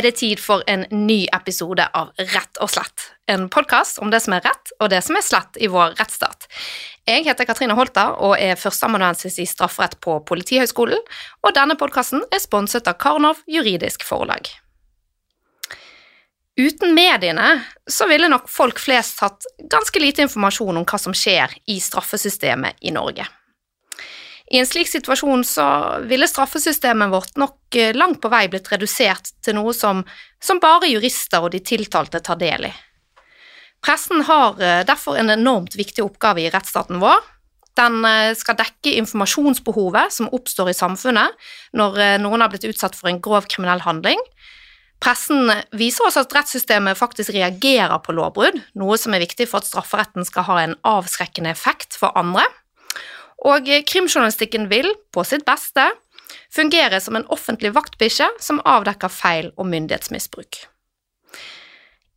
er det tid for en ny episode av Rett og slett. En podkast om det som er rett og det som er slett i vår rettsstat. Jeg heter Katrine Holter og er førsteamanuensis i strafferett på Politihøgskolen, og denne podkasten er sponset av Karnov juridisk forlag. Uten mediene så ville nok folk flest hatt ganske lite informasjon om hva som skjer i straffesystemet i Norge. I en slik situasjon så ville straffesystemet vårt nok eh, langt på vei blitt redusert til noe som, som bare jurister og de tiltalte tar del i. Pressen har eh, derfor en enormt viktig oppgave i rettsstaten vår. Den eh, skal dekke informasjonsbehovet som oppstår i samfunnet når noen har blitt utsatt for en grov kriminell handling. Pressen viser også at rettssystemet faktisk reagerer på lovbrudd, noe som er viktig for at strafferetten skal ha en avskrekkende effekt for andre. Og krimjournalistikken vil, på sitt beste, fungere som en offentlig vaktbikkje som avdekker feil og myndighetsmisbruk.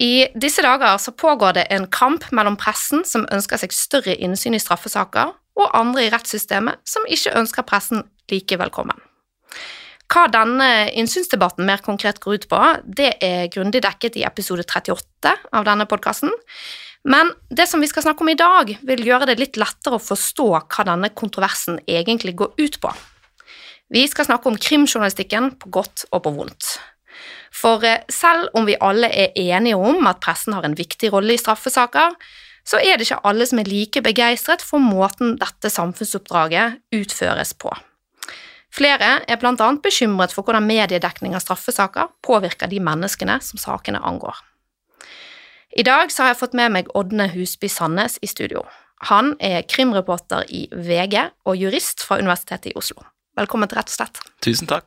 I disse dager så pågår det en kamp mellom pressen, som ønsker seg større innsyn i straffesaker, og andre i rettssystemet som ikke ønsker pressen like velkommen. Hva denne innsynsdebatten mer konkret går ut på, det er grundig dekket i episode 38 av denne podkasten, men det som vi skal snakke om i dag, vil gjøre det litt lettere å forstå hva denne kontroversen egentlig går ut på. Vi skal snakke om krimjournalistikken på godt og på vondt. For eh, selv om vi alle er enige om at pressen har en viktig rolle i straffesaker, så er det ikke alle som er like begeistret for måten dette samfunnsoppdraget utføres på. Flere er annet bekymret for hvordan mediedekning av straffesaker påvirker de menneskene som sakene angår. I dag så har jeg fått med meg Ådne Husby Sandnes i studio. Han er krimreporter i VG og jurist fra Universitetet i Oslo. Velkommen til Rett og slett. Tusen takk.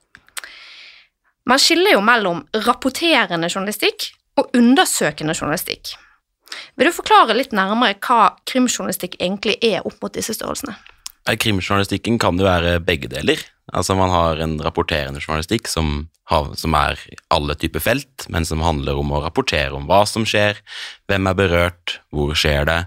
Man skiller jo mellom rapporterende journalistikk og undersøkende journalistikk. Vil du forklare litt nærmere hva krimjournalistikk egentlig er opp mot disse størrelsene? Krimjournalistikken kan jo være begge deler. Altså Man har en rapporterende journalistikk som, som, er alle typer felt, men som handler om å rapportere om hva som skjer, hvem er berørt, hvor skjer det,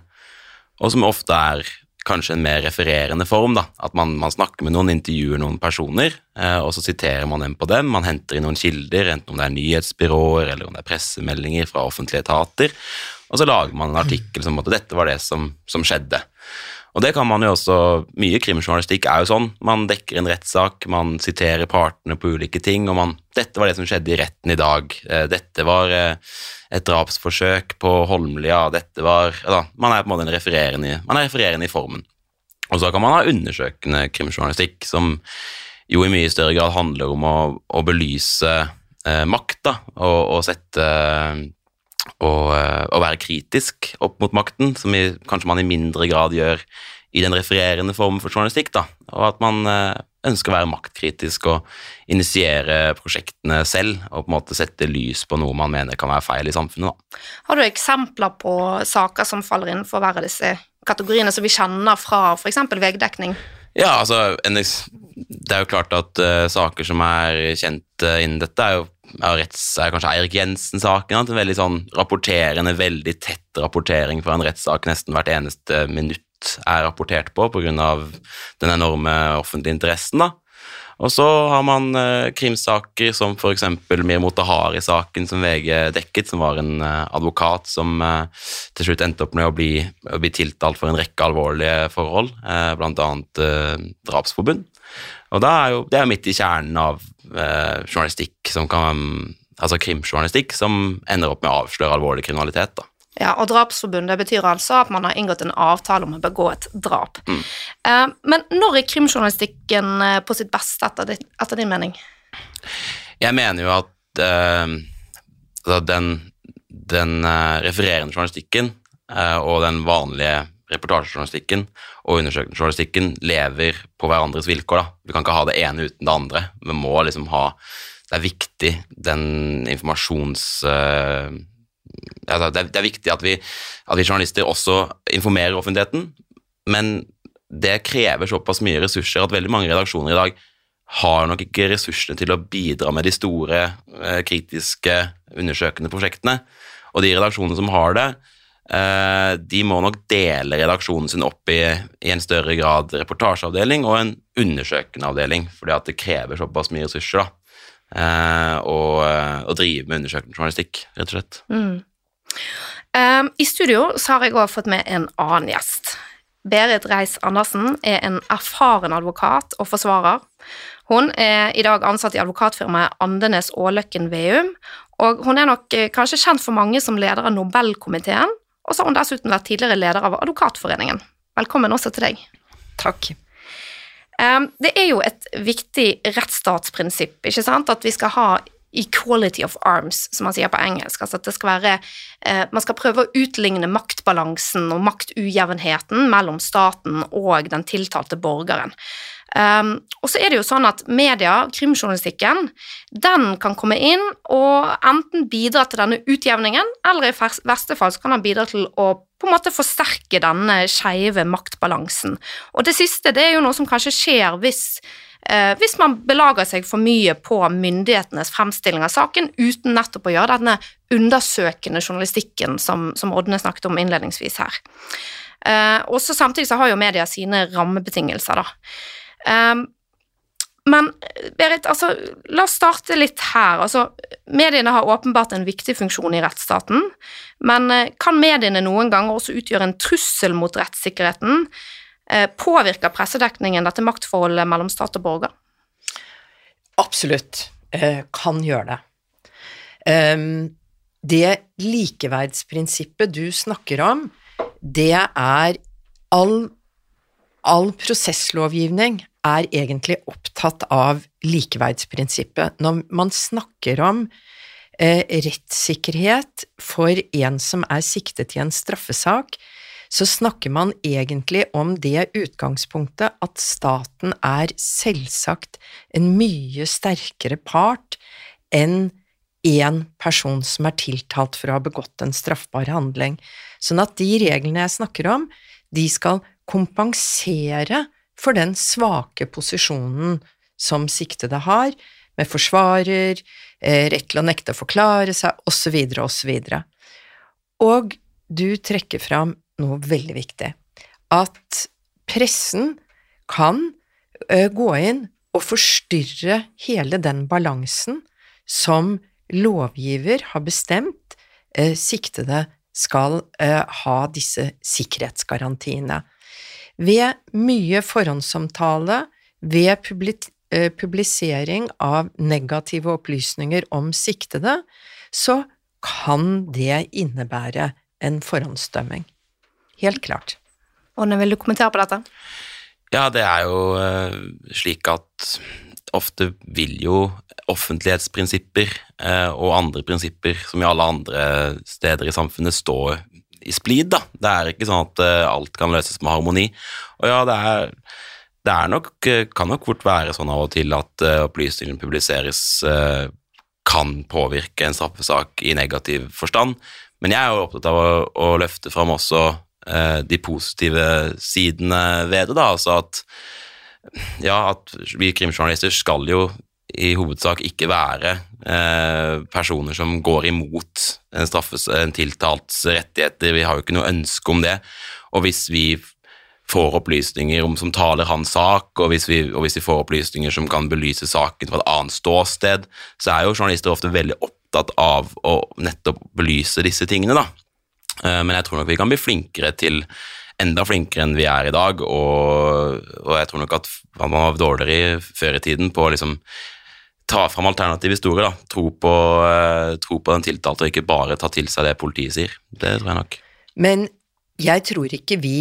og som ofte er kanskje en mer refererende form. da, At man, man snakker med noen, intervjuer noen personer, eh, og så siterer man dem på dem. Man henter inn noen kilder, enten om det er nyhetsbyråer eller om det er pressemeldinger fra offentlige etater, og så lager man en artikkel som at dette var det som, som skjedde. Og det kan man jo også Mye krimjournalistikk er jo sånn. Man dekker en rettssak, man siterer partene på ulike ting, og man Dette var det som skjedde i retten i dag. Eh, dette var eh, et drapsforsøk på Holmlia. Dette var ja, Man er på en måte en refererende, man er refererende i formen. Og så kan man ha undersøkende krimjournalistikk, som jo i mye større grad handler om å, å belyse eh, makt, da, og, og sette å, eh, å, være kritisk opp mot makten, som i, kanskje man i mindre grad gjør i den refererende formen for journalistikk. Da. Og at man eh, ønsker å være maktkritisk og initiere prosjektene selv, og på en måte sette lys på noe man mener kan være feil i samfunnet. Da. Har du eksempler på saker som faller innenfor hver av disse kategoriene som vi kjenner fra f.eks. VG-dekning? Ja, altså, det er jo klart at uh, saker som er kjent uh, innen dette, er jo retts, er kanskje Eirik Jensen-saken. En veldig sånn rapporterende, veldig tett rapportering fra en rettssak nesten hvert eneste minutt er rapportert på pga. den enorme offentlige interessen. da. Og så har man eh, krimsaker som f.eks. Mir Motahari-saken som VG dekket, som var en eh, advokat som eh, til slutt endte opp med å bli, å bli tiltalt for en rekke alvorlige forhold, eh, bl.a. Eh, drapsforbund. Og det er jo, det er midt i kjernen av eh, journalistikk som kan Altså krimjournalistikk som ender opp med å avsløre alvorlig kriminalitet. da. Ja, og drapsforbundet betyr altså at man har inngått en avtale om å begå et drap. Mm. Eh, men når er krimjournalistikken eh, på sitt beste, etter, din, etter din mening? Jeg mener jo at eh, altså den, den uh, refererende journalistikken uh, og den vanlige reportasjejournalistikken og undersøkende journalistikken lever på hverandres vilkår. Da. Vi kan ikke ha det ene uten det andre. Vi må liksom ha Det er viktig, den informasjons... Uh, det, er, det, er, viktig at vi, at vi, journalister også informerer offentligheten, men det krever såpass mye ressurser at veldig mange redaksjoner i dag har nok ikke ressursene til å bidra med de store, uh, kritiske, undersøkende prosjektene. Og de redaksjonene som har det, Eh, de må nok dele redaksjonen sin opp i, i en større grad reportasjeavdeling og en undersøkende avdeling, fordi at det krever såpass mye ressurser. da. å og, og, drive med undersøkende journalistikk, rett og slett. Mm. Um, I studio har jeg òg fått med en annen gjest. Berit Reiss-Andersen er en erfaren advokat og forsvarer. Hun er i dag ansatt i advokatfirmaet Andenes Aaløkken Veum, og hun er nok eh, kanskje kjent for mange som leder av Nobelkomiteen, og så har hun dessuten vært tidligere leder av Advokatforeningen. Velkommen også til deg. Takk. Det er jo et viktig rettsstatsprinsipp, ikke sant, at vi skal ha equality of arms, som man sier på engelsk. Altså at det skal være eh, Man skal prøve å utligne maktbalansen og maktujevnheten mellom staten og den tiltalte borgeren. Um, og så er det jo sånn at media, krimjournalistikken, den kan komme inn og enten bidra til denne utjevningen, eller i verste fall så kan den bidra til å på en måte forsterke denne skeive maktbalansen. Og det siste det er jo noe som kanskje skjer hvis, eh, hvis man belager seg for mye på myndighetenes fremstilling av saken uten nettopp å gjøre denne undersøkende journalistikken som, som Ådne snakket om innledningsvis her. Eh, også Samtidig så har jo media sine rammebetingelser, da. Um, men Berit, altså, la oss starte litt her. Altså, mediene har åpenbart en viktig funksjon i rettsstaten, men eh, kan mediene noen ganger også utgjøre en trussel mot rettssikkerheten? Eh, påvirker pressedekningen dette maktforholdet mellom stat og borger? Absolutt eh, kan gjøre det. Um, det likeverdsprinsippet du snakker om, det er all, all prosesslovgivning er egentlig opptatt av likeverdsprinsippet. Når man snakker om eh, rettssikkerhet for en som er siktet i en straffesak, så snakker man egentlig om det utgangspunktet at staten er selvsagt en mye sterkere part enn en person som er tiltalt for å ha begått en straffbar handling. Sånn at de reglene jeg snakker om, de skal kompensere for den svake posisjonen som siktede har, med forsvarer, eh, rett til å nekte å forklare seg, osv., osv. Og du trekker fram noe veldig viktig, at pressen kan eh, gå inn og forstyrre hele den balansen som lovgiver har bestemt eh, siktede skal ha disse sikkerhetsgarantiene. Ved mye forhåndsomtale, ved eh, publisering av negative opplysninger om siktede, så kan det innebære en forhåndsdømming. Helt klart. Ånne, vil du kommentere på dette? Ja, det er jo uh, slik at ofte vil jo offentlighetsprinsipper uh, og andre prinsipper, som i alle andre steder i samfunnet, stå i splid, da. Det er ikke sånn at uh, alt kan løses med harmoni. Og ja, det er, det er nok, eh, kan nok fort være sånn av og til at uh, opplysningene publiseres kan påvirke en straffesak i negativ forstand, men jeg er jo opptatt av å, å løfte fram også de positive sidene ved det, da. Altså at ja, at vi krimjournalister skal jo i hovedsak ikke være eh, personer som går imot en, straffes, en tiltalts rettigheter. Vi har jo ikke noe ønske om det. Og hvis vi får opplysninger om, som taler hans sak, og hvis, vi, og hvis vi får opplysninger som kan belyse saken fra et annet ståsted, så er jo journalister ofte veldig opptatt av å nettopp belyse disse tingene, da. Eh, men jeg tror nok vi kan bli flinkere til enda flinkere enn vi er i dag, og, og jeg tror nok at man var dårligere før i tiden på å liksom ta fram alternativ historier. da, Tro på, uh, tro på den tiltalte, og ikke bare ta til seg det politiet sier. Det tror jeg nok. Men jeg tror ikke vi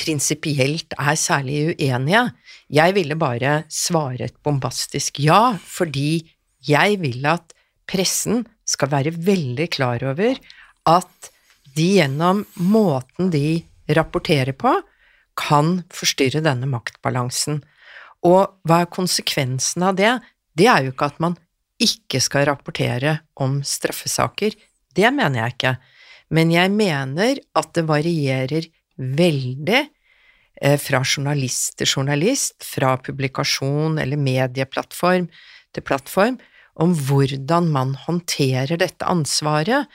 prinsipielt er særlig uenige. Jeg ville bare svare et bombastisk ja, fordi jeg vil at pressen skal være veldig klar over at de gjennom måten de rapporterer på, kan forstyrre denne maktbalansen. Og hva er konsekvensen av det? Det er jo ikke at man ikke skal rapportere om straffesaker. Det mener jeg ikke. Men jeg mener at det varierer veldig eh, fra journalist til journalist, fra publikasjon eller medieplattform til plattform, om hvordan man håndterer dette ansvaret.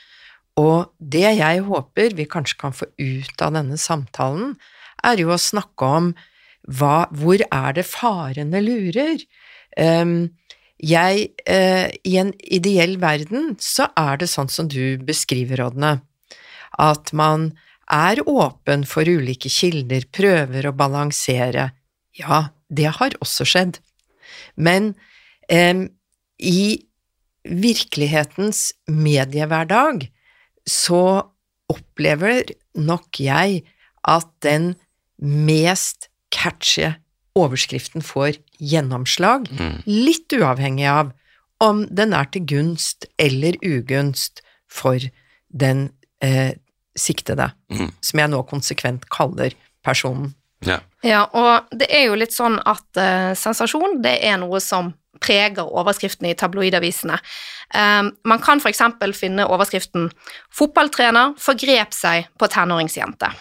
Og det jeg håper vi kanskje kan få ut av denne samtalen, er jo å snakke om hva, hvor er det farene lurer? Um, jeg eh, I en ideell verden så er det sånn som du beskriver, Rådne. at man er åpen for ulike kilder, prøver å balansere. Ja, det har også skjedd. Men eh, i virkelighetens mediehverdag så opplever nok jeg at den mest catchy overskriften får gjennomslag, Mm. litt uavhengig av om den er til gunst eller ugunst for den eh, siktede, Mm. som jeg nå konsekvent kaller personen. Ja. Ja, og det er jo litt sånn at eh, sensasjon, det er noe som preger overskriftene i tabloidavisene. Eh, man kan for eksempel finne overskriften 'Fotballtrener forgrep seg på tenåringsjente'.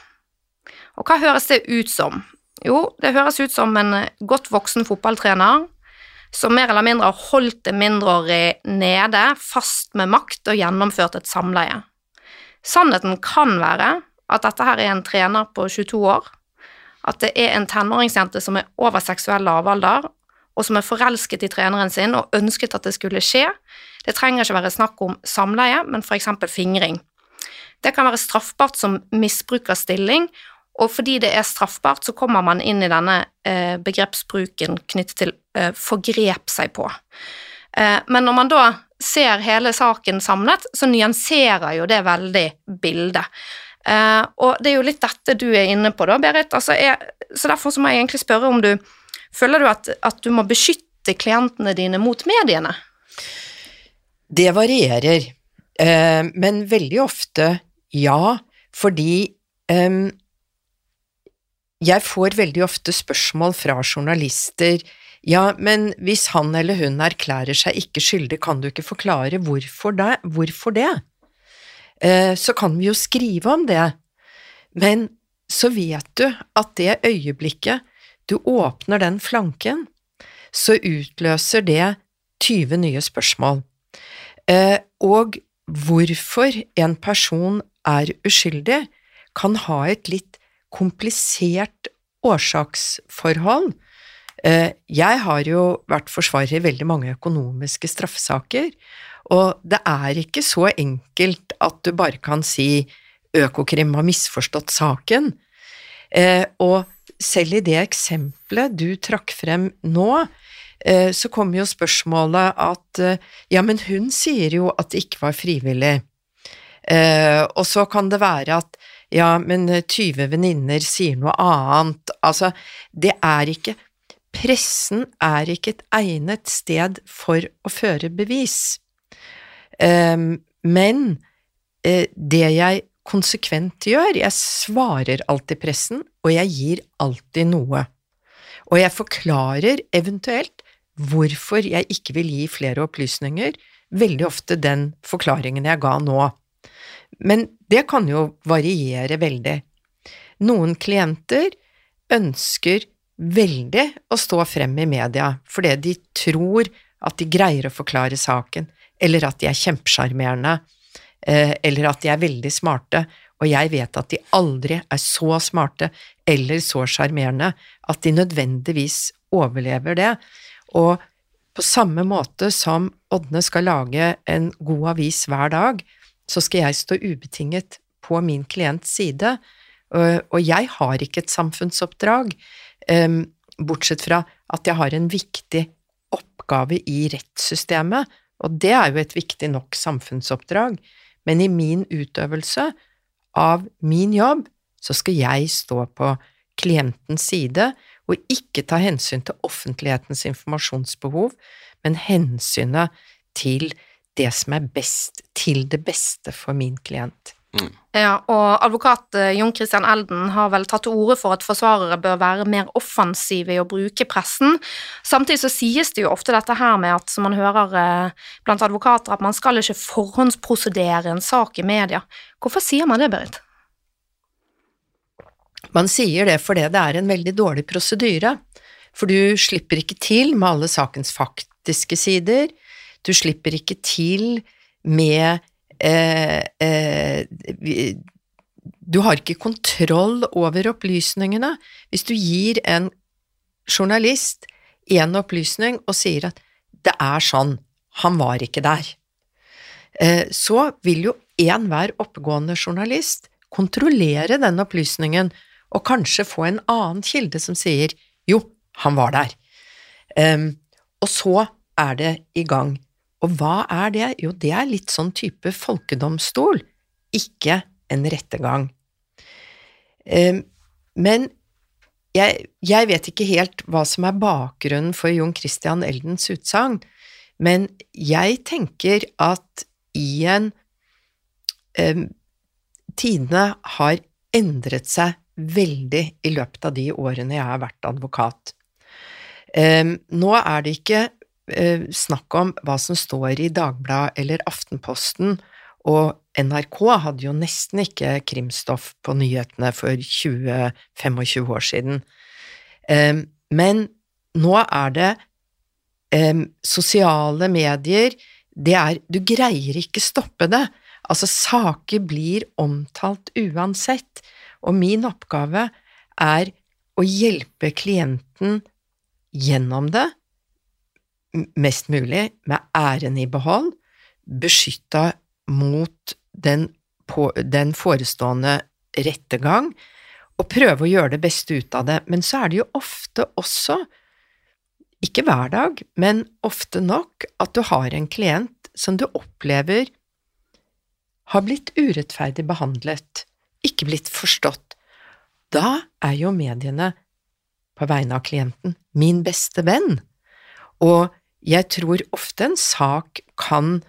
Og hva høres det ut som? Jo, det høres ut som en eh, godt voksen fotballtrener som mer eller mindre har holdt det mindreårig nede, fast med makt, og gjennomført et samleie. Sannheten kan være at dette her er en trener på 22 år, at det er en tenåringsjente som er over seksuell lavalder, og som er forelsket i treneren sin og ønsket at det skulle skje. Det trenger ikke være snakk om samleie, men eksempel fingring. Det kan være straffbart som misbruk av stilling, og fordi det er straffbart, så kommer man inn i denne eh, begrepsbruken knyttet til eh, forgrep seg på. Eh, men når man da ser hele saken samlet, så nyanserer jo det veldig bildet. Og det er jo litt dette du er inne på, da, Berit. Altså, er, så derfor så må jeg egentlig spørre om du Føler du at, at du må beskytte klientene dine mot mediene? Det varierer, men veldig ofte ja, fordi em, jeg får veldig ofte spørsmål fra journalister ja, men hvis han eller hun erklærer seg ikke skyldig, kan du ikke forklare hvorfor det? Hvorfor det? Eh, så kan vi jo skrive om det, men så vet du at det øyeblikket du åpner den flanken, så utløser det 20 nye spørsmål. Eh, og hvorfor en person er uskyldig, kan ha et litt komplisert årsaksforhold. Eh, jeg har jo vært forsvarer i veldig mange økonomiske straffesaker, og det er ikke så enkelt at du bare kan si Økokrim har misforstått saken. Eh, og selv i det eksempelet du trakk frem nå, eh, så kommer jo spørsmålet at ja, men hun sier jo at det ikke var frivillig. Og så kan det være at ja, men 20 venninner sier noe annet. Altså, det er ikke Pressen er ikke et egnet sted for å føre bevis. Men det jeg konsekvent gjør, jeg svarer alltid pressen, og jeg gir alltid noe. Og jeg forklarer eventuelt hvorfor jeg ikke vil gi flere opplysninger, veldig ofte den forklaringen jeg ga nå. Men det kan jo variere veldig. Noen klienter ønsker veldig å stå frem i media fordi de tror at de greier å forklare saken, eller at de er kjempesjarmerende, eller at de er veldig smarte, og jeg vet at de aldri er så smarte eller så sjarmerende at de nødvendigvis overlever det. Og på samme måte som Ådne skal lage en god avis hver dag, så skal jeg stå ubetinget på min klients side, og jeg har ikke et samfunnsoppdrag, bortsett fra at jeg har en viktig oppgave i rettssystemet, og det er jo et viktig nok samfunnsoppdrag, men i min utøvelse av min jobb så skal jeg stå på klientens side og ikke ta hensyn til offentlighetens informasjonsbehov, men hensynet til det som er best, til det beste for min klient. Mm. Ja, og advokat Jon Christian Elden har vel tatt til orde for at forsvarere bør være mer offensive i å bruke pressen. Samtidig så sies det jo ofte dette her med at, som man hører eh, blant advokater, at man skal ikke forhåndsprosedere en sak i media. Hvorfor sier man det, Berit? Man sier det fordi det er en veldig dårlig prosedyre, for du slipper ikke til med alle sakens faktiske sider, du slipper ikke til med eh, eh, Du har ikke kontroll over opplysningene. Hvis du gir en journalist en opplysning og sier at det er sånn, han var ikke der, eh, så vil jo enhver oppegående journalist kontrollere den opplysningen, og kanskje få en annen kilde som sier jo, han var der. Um, og så er det i gang. Og hva er det? Jo, det er litt sånn type folkedomstol, ikke en rettergang. Um, men jeg, jeg, vet ikke helt hva som er bakgrunnen for Jon Christian Eldens utsagn, men jeg tenker at i en um, Tidene har endret seg veldig i løpet av de årene jeg har vært advokat. Um, nå er det ikke snakk om hva som står i Dagbladet eller Aftenposten, og NRK hadde jo nesten ikke krimstoff på nyhetene for 20-25 år siden. Men nå er det sosiale medier det er Du greier ikke stoppe det. Altså, saker blir omtalt uansett, og min oppgave er å hjelpe klienten gjennom det, mest mulig med æren i behold, beskytta mot den, på, den forestående rettergang, og prøve å gjøre det beste ut av det. Men så er det jo ofte også, ikke hver dag, men ofte nok, at du har en klient som du opplever har blitt urettferdig behandlet, ikke blitt forstått, da er jo mediene på vegne av klienten min beste venn, og jeg tror ofte en sak kan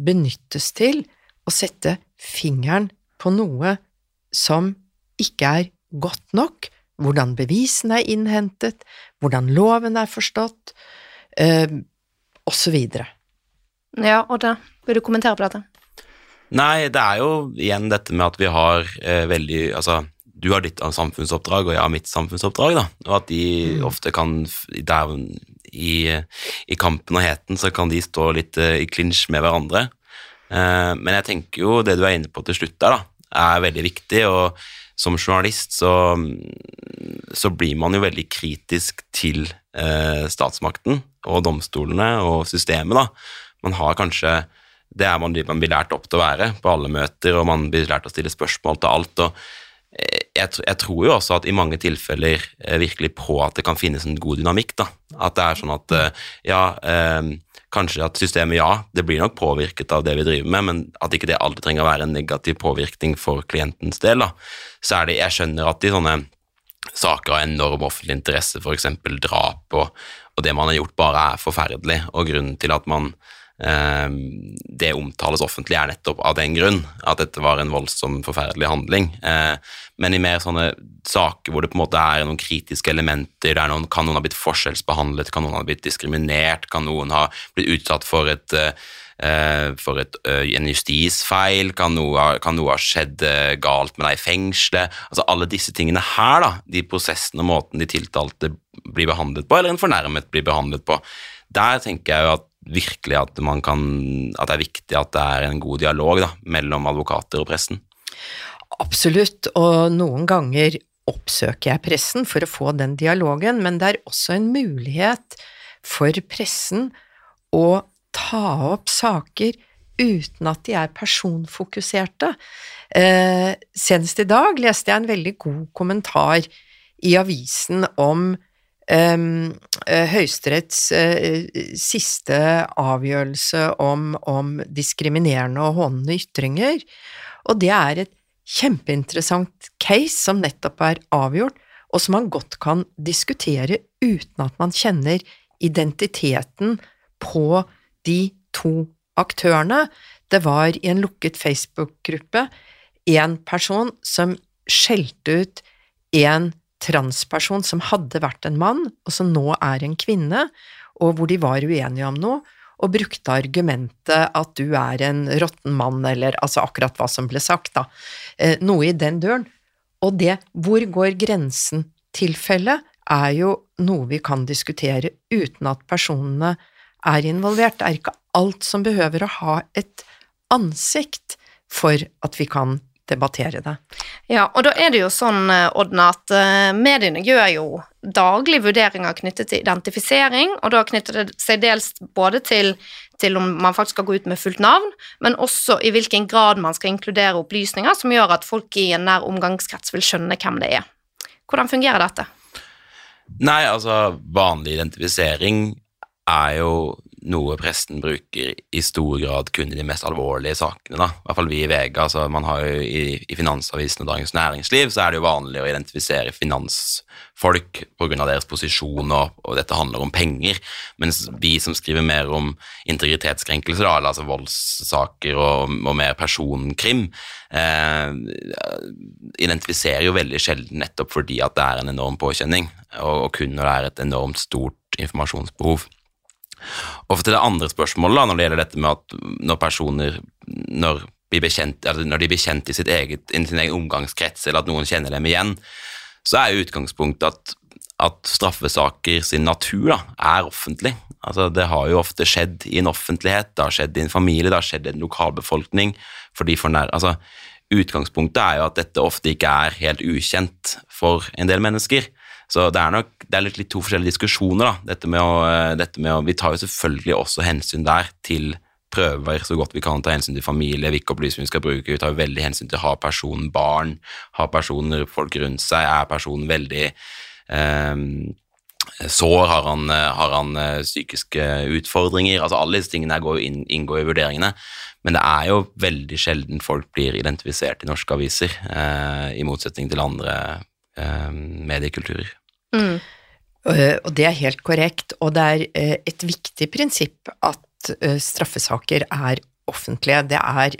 benyttes til å sette fingeren på noe som ikke er godt nok, hvordan bevisene er innhentet, hvordan loven er forstått, eh, osv. Ja, Odda, vil du kommentere på dette? Nei, det er jo igjen dette med at vi har eh, veldig Altså, du har ditt samfunnsoppdrag, og jeg har mitt samfunnsoppdrag, da. Og at de mm. ofte kan der, i, i, kampen og heten så kan de stå litt eh, i klinsj med hverandre. Eh, men jeg tenker jo det du er inne på til slutt der, da, er veldig viktig. og som journalist så, så blir man jo veldig kritisk til eh, statsmakten og domstolene og systemet, da. Man har kanskje det er man, man, blir lært opp til å være på alle møter, og man blir lært å stille spørsmål til alt. og jeg, jeg, tror jo også at i mange tilfeller eh, virkelig på at det kan finnes en god dynamikk. da. At det er sånn at eh, ja, eh, kanskje at systemet ja, det blir nok påvirket av det vi driver med, men at ikke det alltid trenger å være en negativ påvirkning for klientens del. da. Så er det, Jeg skjønner at i sånne saker av enorm offentlig interesse, f.eks. drap, og, og det man har gjort, bare er forferdelig, og grunnen til at man det omtales offentlig, er nettopp av den grunn at dette var en voldsom, forferdelig handling. Eh, men i mer sånne saker hvor det på en måte er noen kritiske elementer, der noen, kan noen ha blitt forskjellsbehandlet, kan noen ha blitt diskriminert, kan noen ha blitt utsatt for et eh, for et, en justisfeil, kan noe, kan noe, ha skjedd galt med deg i fengselet altså Alle disse tingene her, da, de prosessene og måten de tiltalte blir behandlet på, eller en fornærmet blir behandlet på, der tenker jeg jo at virkelig at, kan, at, det er viktig at det er en god dialog da, mellom advokater og pressen. Absolutt, og noen ganger oppsøker jeg pressen for å få den dialogen, men det er også en mulighet for pressen å ta opp saker uten at de er personfokuserte. Eh, senest i dag leste jeg en veldig god kommentar i avisen om Høyesteretts uh, siste avgjørelse om, om, diskriminerende og hånende ytringer, og det er et kjempeinteressant case som nettopp er avgjort, og som man godt kan diskutere uten at man kjenner identiteten på de to aktørene. Det var i en lukket Facebook-gruppe en person som skjelte ut en transperson som hadde vært en mann, og som nå er en kvinne, og hvor de var uenige om noe, og brukte argumentet at du er en råtten mann, eller altså akkurat hva som ble sagt, da, eh, noe i den døren. Og det hvor går grensen-tilfellet er jo noe vi kan diskutere uten at personene er involvert. Det er ikke alt som behøver å ha et ansikt for at vi kan debattere det. Ja, og da er det jo sånn, eh, Odna, at eh, mediene gjør jo daglige vurderinger knyttet til identifisering, og da knytter det seg dels både til, til om man faktisk skal gå ut med fullt navn, men også i hvilken grad man skal inkludere opplysninger som gjør at folk i en nær omgangskrets vil skjønne hvem det er. Hvordan fungerer dette? Nei, altså vanlig identifisering er jo noe presten bruker i stor grad kun i de mest alvorlige sakene. da. I hvert fall vi i VG. altså man har jo I, i Finansavisen og Dagens Næringsliv så er det jo vanlig å identifisere finansfolk pga. deres posisjon, og, og, dette handler om penger. Mens vi som skriver mer om integritetskrenkelser, da, altså voldssaker og, og mer personkrim, eh, identifiserer jo veldig sjelden nettopp fordi at det er en enorm påkjenning, og, og kun når det er et enormt stort informasjonsbehov. Og til det andre spørsmålet, når det gjelder dette med at når personer når, bekjent, når de blir kjent i, eget, sin egen omgangskrets, eller at noen kjenner dem igjen, så er utgangspunktet at, at straffesaker sin natur da, er offentlig. Altså, det har jo ofte skjedd i en offentlighet, det har skjedd i en familie, det har skjedd i en lokalbefolkning. fordi for nær, altså, Utgangspunktet er jo at dette ofte ikke er helt ukjent for en del mennesker. Så det er nok det er litt, litt to forskjellige diskusjoner. da, dette med, å, eh, dette med å, Vi tar jo selvfølgelig også hensyn der til prøver så godt vi kan ta hensyn til familie, hvilke opplysninger vi skal bruke. Vi tar veldig hensyn til har personen barn, har personer folk rundt seg, er personen veldig eh, sår, har han, har han, eh, psykiske utfordringer? altså Alle disse tingene går inn, inngår i vurderingene. Men det er jo veldig sjelden folk blir identifisert i norske aviser, eh, i motsetning til andre eh, mediekulturer. Mm. Eh, og det er helt korrekt, og det er eh, et viktig prinsipp at eh, straffesaker er offentlige. Det er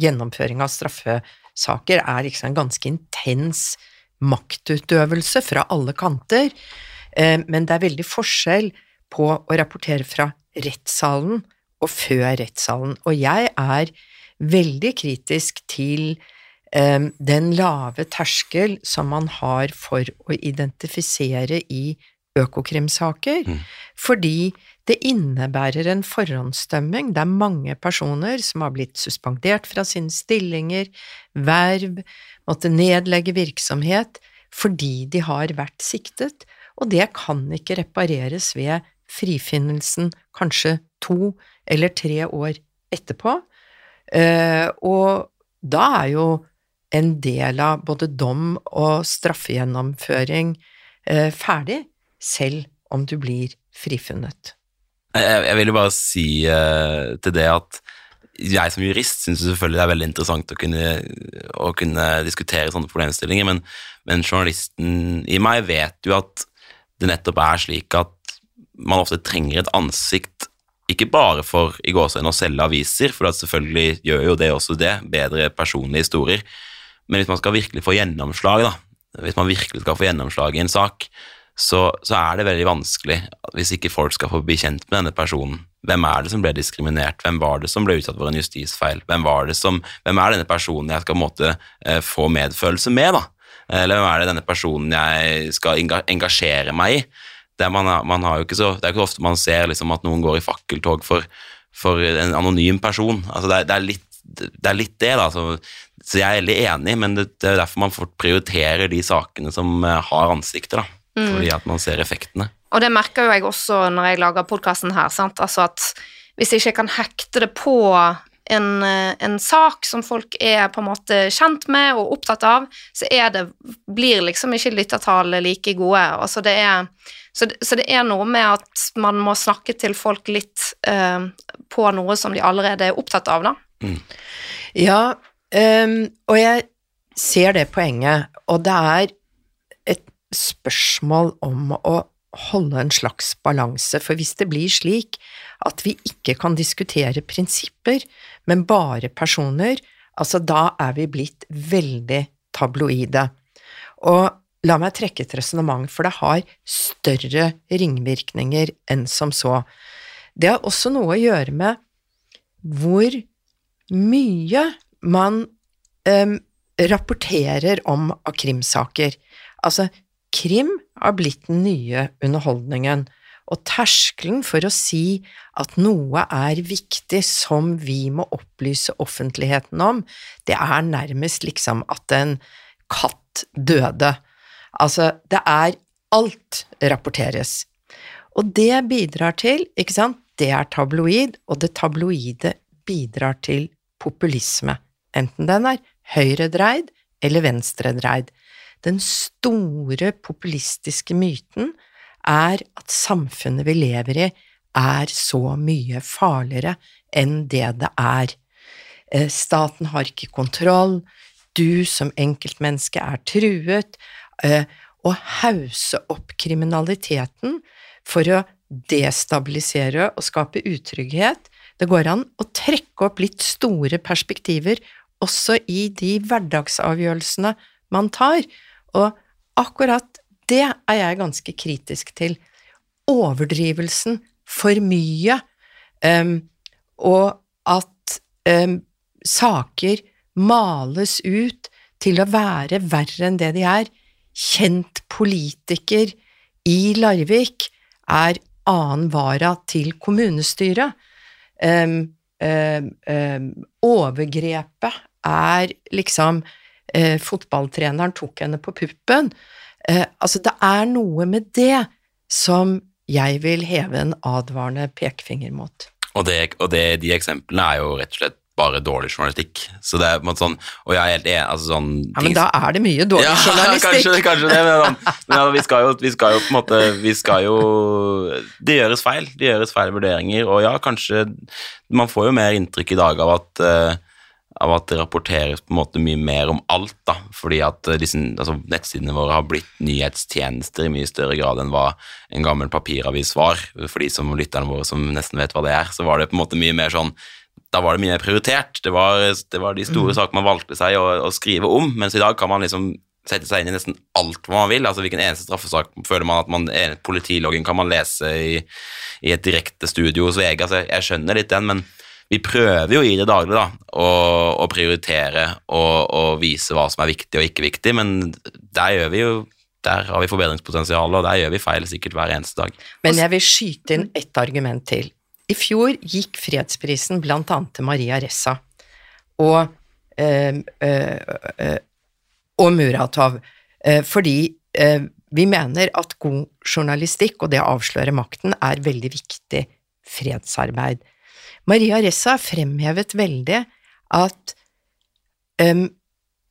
Gjennomføring av straffesaker er liksom en ganske intens maktutøvelse fra alle kanter, men det er veldig forskjell på å rapportere fra rettssalen og før rettssalen, og jeg er veldig kritisk til den lave terskel som man har for å identifisere i økokrimsaker, mm. fordi det innebærer en forhåndsdømming. Det er mange personer som har blitt suspendert fra sine stillinger, verv, måtte nedlegge virksomhet fordi de har vært siktet, og det kan ikke repareres ved frifinnelsen kanskje to eller tre år etterpå. Eh, og da er jo en del av både dom og straffegjennomføring eh, ferdig, selv om du blir frifunnet. Jeg, jeg vil jo bare si eh, til det at jeg som jurist syns selvfølgelig det er veldig interessant å kunne, å kunne diskutere sånne problemstillinger, men, men, journalisten i meg vet jo at det nettopp er slik at man ofte trenger et ansikt ikke bare for i gåseøynene å selge aviser, for selvfølgelig gjør jo det også det, bedre personlige historier, men hvis man skal virkelig få gjennomslag, da, hvis man virkelig skal få gjennomslag i en sak, så, så, er det veldig vanskelig hvis ikke folk skal få bli kjent med denne personen. Hvem er det som ble diskriminert? Hvem var det som ble utsatt for en justisfeil? Hvem, som, hvem er denne personen jeg skal måtte, eh, få medfølelse med? da? Eller hvem er det denne personen jeg skal engasjere meg i? Det, man, man så, det er ikke så ofte man ser liksom, at noen går i fakkeltog for, for en anonym person. Altså, det, er, det, er litt, det, er, litt, det da. Så så jeg er veldig enig, men det, det er derfor man fort prioriterer de sakene som eh, har ansikter, da. Mm. Fordi at man ser effektene. Og det merker jo jeg også når jeg lager podkasten her, sant. Altså at hvis jeg ikke kan hekte det på en, eh, en, sak som folk er på en måte kjent med og opptatt av, så er det, blir liksom ikke lyttertallet like gode. Altså det er, så, det, så, det, er noe med at man må snakke til folk litt uh, på noe som de allerede er opptatt av, da. Ja, Um, og jeg ser det poenget, og det er et spørsmål om å holde en slags balanse, for hvis det blir slik at vi ikke kan diskutere prinsipper, men bare personer, altså da er vi blitt veldig tabloide. Og la meg trekke et resonnement, for det har større ringvirkninger enn som så. Det har også noe å gjøre med hvor mye man um, rapporterer om av krimsaker. Altså, krim har blitt den nye underholdningen, Og terskelen for å si at noe er viktig som vi må opplyse offentligheten om, det er nærmest liksom at en katt døde. Altså, det er Alt rapporteres. Og det bidrar til, ikke sant, det er tabloid, og det tabloide bidrar til populisme, enten den er høyredreid eller venstredreid. Den store populistiske myten er at samfunnet vi lever i, er så mye farligere enn det det er. Eh, staten har ikke kontroll, du som enkeltmenneske er truet, eh, å hause opp kriminaliteten for å destabilisere og skape utrygghet. Det går an å trekke opp litt store perspektiver også i de hverdagsavgjørelsene man tar, og akkurat det er jeg ganske kritisk til. Overdrivelsen, for mye, um, og at um, saker males ut til å være verre enn det de er, kjent politiker i Larvik er annen vara til kommunestyret. Um, um, um, overgrepet er liksom uh, Fotballtreneren tok henne på puppen. Uh, altså, det er noe med det som jeg vil heve en advarende pekefinger mot. Og, det, og det, de eksemplene er jo rett og slett bare dårlig journalistikk. Så det er på en måte sånn, og jeg er helt enig, altså sånn Ja, Men da er det mye dårlig ja, journalistikk. Kanskje, kanskje det, men, men ja, vi, skal jo, vi skal jo på en måte Vi skal jo Det gjøres feil. Det gjøres feil vurderinger, og ja, kanskje Man får jo mer inntrykk i dag av at uh, av at det rapporteres på en måte mye mer om alt, da, fordi at eh, disse, altså, nettsidene våre har blitt nyhetstjenester i mye større grad enn hva en gammel papiravis var. For de som lytterne våre som nesten vet hva det er, så var det på en måte mye mer sånn da var det mye prioritert. Det var, det var de store mm. sakene man valgte seg å, å, skrive om, mens i dag kan man liksom sette seg inn i nesten alt hva man vil. altså Hvilken eneste straffesak føler man at man Politiloggen kan man lese i, i et direkte studio hos VG. altså Jeg skjønner litt den, men vi prøver jo i det daglige da, å, å prioritere og, og, vise hva som er viktig og ikke viktig, men der gjør vi jo der har vi forbedringspotensial, og der gjør vi feil sikkert hver eneste dag. Men jeg vil skyte inn ett argument til. I fjor gikk fredsprisen blant annet til Maria Ressa og, øh, øh, og Muratov, fordi vi mener at god journalistikk og det å avsløre makten er veldig viktig fredsarbeid. Maria Ressa fremhevet veldig at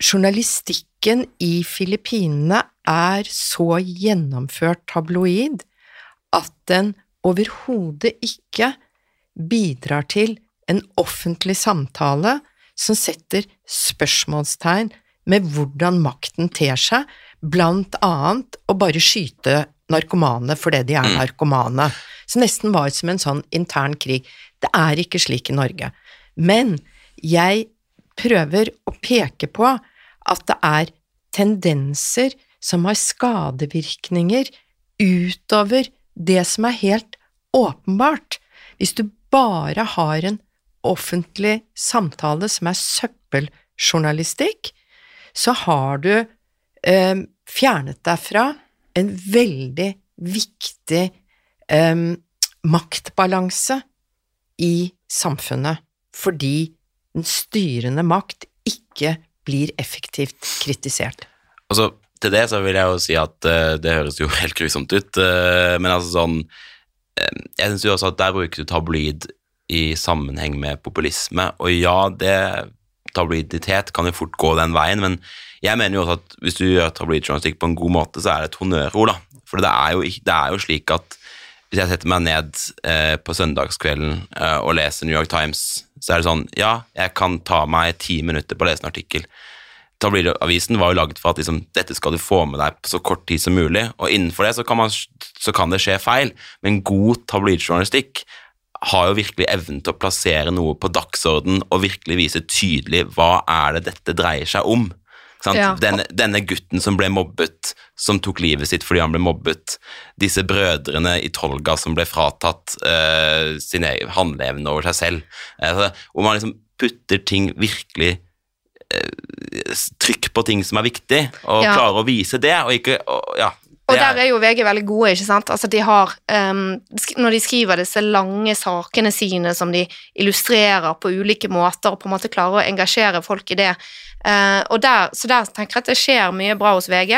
journalistikken i Filippinene er så gjennomført tabloid at den overhodet ikke bidrar til en offentlig samtale som setter spørsmålstegn med hvordan makten ter seg, blant annet å bare skyte narkomane fordi de er mm. narkomane. Så nesten var det som en sånn intern krig. Det er ikke slik i Norge. Men jeg prøver å peke på at det er tendenser som har skadevirkninger utover det som er helt åpenbart. Hvis du bare har en offentlig samtale som er søppeljournalistikk, så har du eh, fjernet deg fra en veldig viktig eh, maktbalanse i samfunnet, fordi den styrende makt ikke blir effektivt kritisert. Altså, til det så vil jeg jo si at uh, det høres jo helt grusomt ut, uh, men altså sånn jeg syns også at der bruker du tabloid i sammenheng med populisme, og ja, det tabloiditet kan jo fort gå den veien, men jeg mener jo også at hvis du gjør tabloidjournalistikk på en god måte, så er det et honnørord, da. For det er, jo, det er jo slik at hvis jeg setter meg ned eh, på søndagskvelden eh, og leser New York Times, så er det sånn Ja, jeg kan ta meg ti minutter på å lese en artikkel. Tabloidavisen var jo laget for at liksom, dette skal du få med deg på så kort tid som mulig, og innenfor det så kan, man, så kan det skje feil, men god tabloidjournalistikk har jo virkelig evnen til å plassere noe på dagsorden og virkelig vise tydelig hva er det dette dreier seg om. Ja. Denne, denne, gutten som ble mobbet, som tok livet sitt fordi han ble mobbet. Disse brødrene i Tolga som ble fratatt uh, sin egen handleevne over seg selv. Uh, hvor man liksom putter ting virkelig trykk på ting som er viktig, og ja. klare å vise det, og ikke og, ja. Og er- der er jo VG veldig gode, ikke sant. Altså de har um, Når de skriver disse lange sakene sine som de illustrerer på ulike måter, og på en måte klarer å engasjere folk i det. Uh, og der, så der tenker jeg at det skjer mye bra hos VG.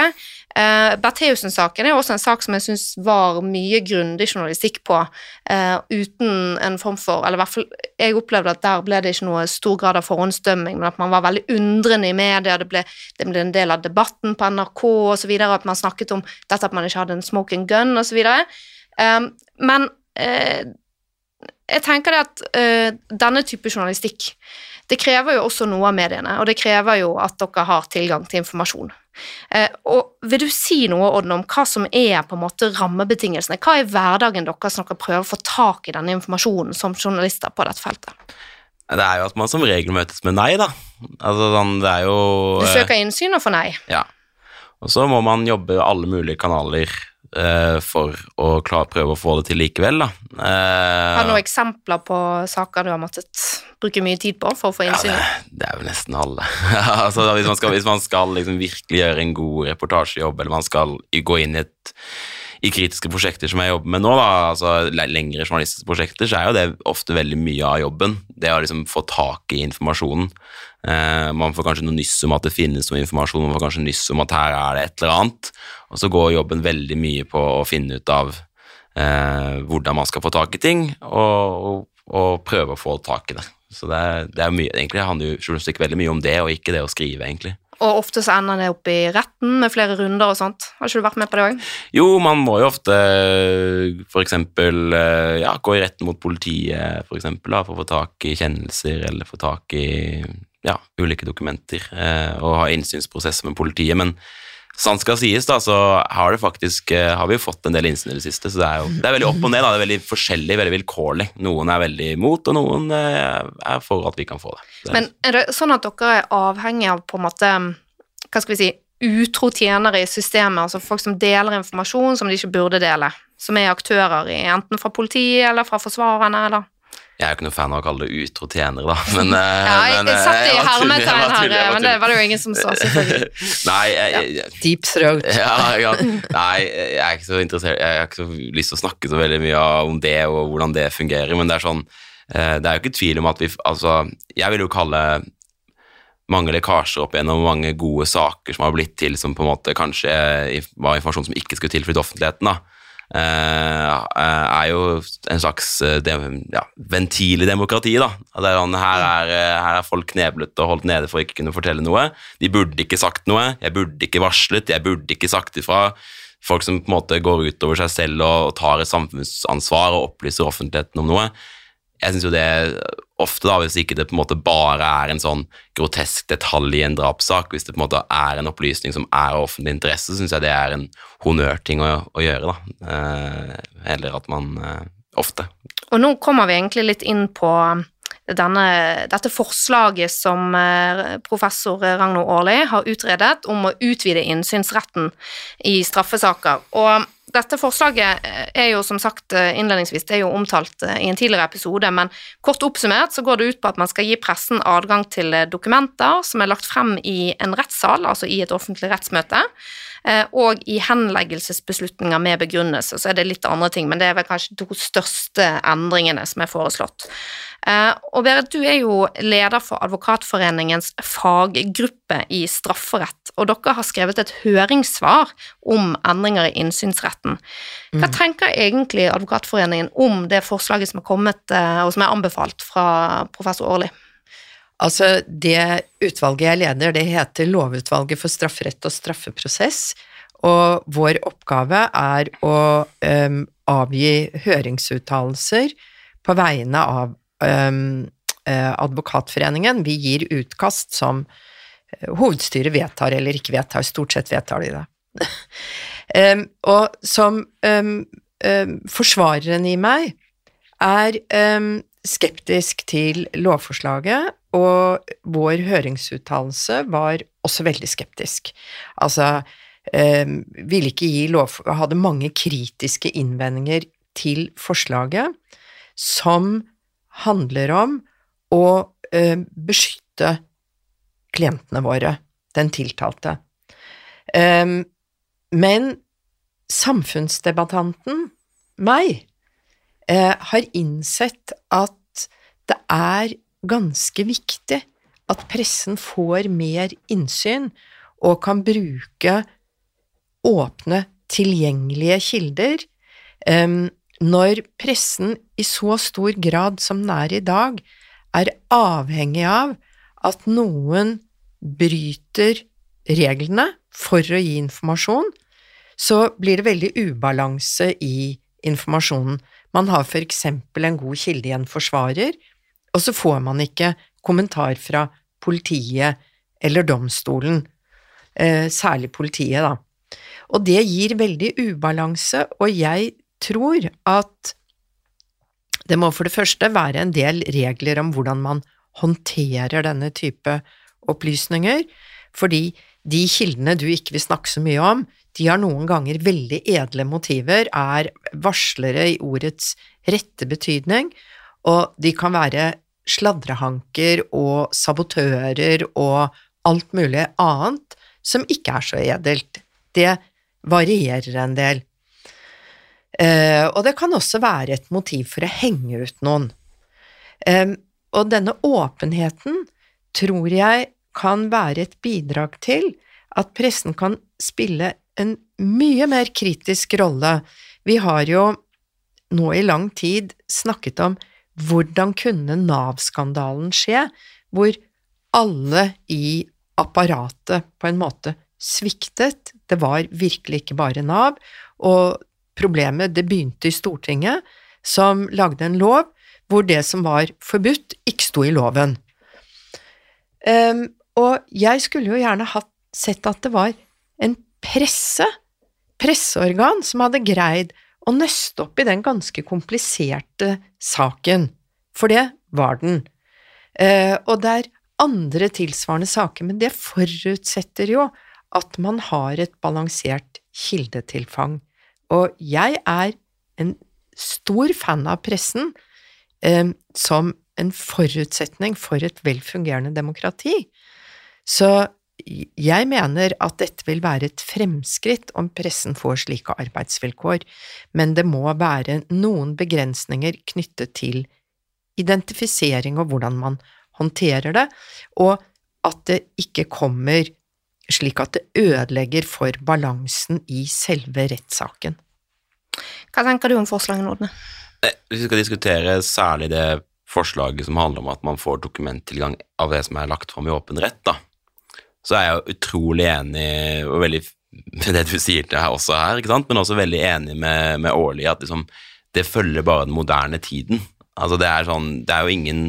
Uh, Bertheussen-saken er også en sak som jeg syns var mye grundig journalistikk på, uh, uten en form for Eller i hvert fall, jeg opplevde at der ble det ikke noe stor grad av forhåndsdømming, men at man var veldig undrende i media, det ble, det ble en del av debatten på NRK osv., at man snakket om dette at man ikke hadde en smoking gun osv. Um, men uh, jeg tenker det at eh, denne type journalistikk det krever jo også noe av mediene, og det krever jo at dere har tilgang til informasjon. Eh, og Vil du si noe Odden, om hva som er på en måte rammebetingelsene? Hva er hverdagen deres når dere prøver å få tak i denne informasjonen som journalister på dette feltet? Det er jo at man som regel møtes med nei, da. Altså sånn, det er jo Du eh, søker innsyn og får nei. Ja. Og så må man jobbe alle mulige kanaler for å klare, prøve å få det til likevel, da. Eh, Har du noen eksempler på saker du har måttet bruke mye tid på for å få ja, innsyn? det, det er vel nesten alle. altså, hvis man skal, hvis man skal liksom virkelig gjøre en god reportasjejobb, eller man skal gå inn i et i kritiske prosjekter som jeg jobber med nå, da, altså lengre journalistiske prosjekter, så er jo det ofte veldig mye av jobben. Det å liksom få tak i informasjonen. Eh, man får kanskje noe nyss om at det finnes noe informasjon, man får kanskje nyss om at her er det et eller annet, og så går jobben veldig mye på å finne ut av eh, hvordan man skal få tak i ting, og, og, og prøve å få tak i det. Så det, er, det er mye, egentlig handler jo journalistikk veldig mye om det, og ikke det å skrive, egentlig. Og ofte så ender det opp i retten med flere runder og sånt. Har ikke du vært med på det òg? Jo, man må jo ofte for eksempel eh, ja, gå i retten mot politiet for eksempel, da, for å få tak i kjennelser eller få tak i ja, ulike dokumenter eh, og ha innsynsprosesser med politiet. Men sant skal sies, da, så har, faktisk, eh, har vi fått en del innsyn i det siste. Så det er jo det er veldig opp og ned. Da. Det er veldig forskjellig, veldig vilkårlig. Noen er veldig imot, og noen eh, er for at vi kan få det. det Men er det sånn at dere er avhengig av på en måte Hva skal vi si utro tjenere i systemet, altså folk som deler informasjon som de ikke burde dele, som er aktører i enten fra politiet eller fra forsvarerne, eller Jeg er jo ikke noe fan av å kalle det utro tjenere, da. Men, eh, Ja, jeg, men, jeg eh, satt i hermetegn her, men det var det jo ingen som sa, selvfølgelig. Nei, jeg, ja, Deep throat. ja, ja. Nei, jeg er ikke så interessert Jeg har ikke så lyst til å snakke så veldig mye om det og hvordan det fungerer, men det er sånn eh, Det er jo ikke tvil om at vi Altså, jeg vil jo kalle mange lekkasjer opp gjennom mange gode saker som har blitt til som på en måte kanskje var informasjon som ikke skulle tilflyte offentligheten, da. Eh, er jo en slags eh, ja, ventil i demokratiet. da. Sånn, her, er, eh, her er folk kneblet og holdt nede for å ikke kunne fortelle noe. De burde ikke sagt noe, jeg burde ikke varslet, jeg burde ikke sagt ifra. Folk som på en måte går utover seg selv og tar et samfunnsansvar og opplyser offentligheten om noe. Jeg synes jo det ofte, da, hvis ikke det på en måte bare er en sånn grotesk detalj i en drapssak, hvis det på en måte er en opplysning som er av offentlig interesse, syns jeg det er en honnørting å, å gjøre, da. Eh, eller at man eh, ofte Og nå kommer vi egentlig litt inn på denne, dette forslaget som eh, professor Ragnor Aarli har utredet om å utvide innsynsretten i straffesaker. Og dette forslaget eh, er jo som sagt eh, innledningsvis det er jo omtalt eh, i en tidligere episode, men kort oppsummert så går det ut på at man skal gi pressen adgang til dokumenter som er lagt frem i en rettssal, altså i et offentlig rettsmøte, og i henleggelsesbeslutninger med begrunnelse. Så er det litt andre ting, men det er vel kanskje de største endringene som er foreslått. Eh, Og Berit, du er jo leder for Advokatforeningens faggruppe i strafferett, og dere har skrevet et høringssvar om endringer i innsynsretten. Hva tenker egentlig Advokatforeningen om det forslaget som er kommet, eh, og som er anbefalt fra professor Aarli? Altså, det utvalget jeg leder, det heter Lovutvalget for strafferett og straffeprosess, og vår oppgave er å um, avgi høringsuttalelser på vegne av eh, Advokatforeningen. Vi gir utkast som eh, hovedstyret vedtar eller ikke vedtar, stort sett vedtar de det. um, og som forsvareren i meg er skeptisk til lovforslaget, og vår høringsuttalelse var også veldig skeptisk. Altså, eh, ville ikke gi lov... Hadde mange kritiske innvendinger til forslaget, som handler om å eh, beskytte klientene våre, den tiltalte. Eh, men samfunnsdebattanten, meg, eh, har innsett at det er ganske viktig at pressen får mer innsyn og kan bruke åpne, tilgjengelige kilder. Når pressen i så stor grad som den er i dag, er avhengig av at noen bryter reglene for å gi informasjon, så blir det veldig ubalanse i informasjonen. Man har for eksempel en god kilde i en forsvarer, og så får man ikke kommentar fra politiet eller domstolen, eh, særlig politiet, da. Og det gir veldig ubalanse, og jeg tror at det må for det første være en del regler om hvordan man håndterer denne type opplysninger, fordi de kildene du ikke vil snakke så mye om, de har noen ganger veldig edle motiver, er varslere i ordets rette betydning, og de kan være sladrehanker og sabotører og alt mulig annet som ikke er så edelt. Det varierer en del. Uh, og det kan også være et motiv for å henge ut noen. Um, og denne åpenheten tror jeg kan være et bidrag til at pressen kan spille en mye mer kritisk rolle. Vi har jo nå i lang tid snakket om hvordan kunne Nav-skandalen skje, hvor alle i apparatet på en måte sviktet, det var virkelig ikke bare Nav, og problemet det begynte i Stortinget, som lagde en lov hvor det som var forbudt, ikke sto i loven. Um, og jeg skulle jo gjerne hatt, sett at det var en presse, presseorgan, som hadde greid å nøste opp i den ganske kompliserte saken, for det var den. Uh, og det er andre tilsvarende saker, men det forutsetter jo at man har et balansert kildetilfang. Og jeg er en stor fan av pressen eh, som en forutsetning for et velfungerende demokrati. Så jeg mener at dette vil være et fremskritt om pressen får slike arbeidsvilkår, men det må være noen begrensninger knyttet til identifisering og hvordan man håndterer det, og at det ikke kommer slik at det ødelegger for balansen i selve rettssaken. Hva tenker du om forslagene, Nordne? Eh, hvis vi skal diskutere særlig det forslaget som handler om at man får dokumenttilgang av det som er lagt fram i åpen rett, da, så er jeg utrolig enig og veldig med det du sier til her også her, ikke sant? men også veldig enig med, med Årli at liksom, det følger bare den moderne tiden. Altså det er sånn, det er jo ingen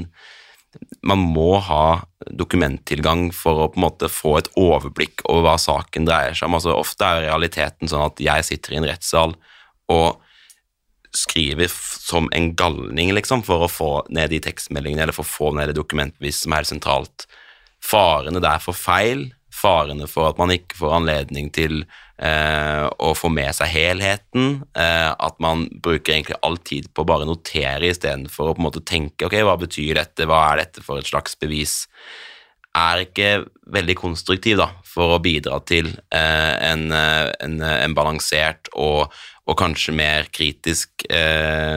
man må ha dokumenttilgang for å på en måte få et overblikk over hva saken dreier seg om. Altså, ofte er realiteten sånn at jeg sitter i en rettssal og skriver som en galning, liksom, for å få ned de tekstmeldingene eller for å få ned det dokumentbevis som er sentralt. Farene der for feil, farene for at man ikke får anledning til eh, å få med seg helheten, eh, at man bruker egentlig all tid på å bare notere istedenfor å på en måte tenke ok, hva betyr dette, hva er dette for et slags bevis, er ikke veldig konstruktiv da, for å bidra til eh, en, eh, en, en, balansert og, og, kanskje mer kritisk eh,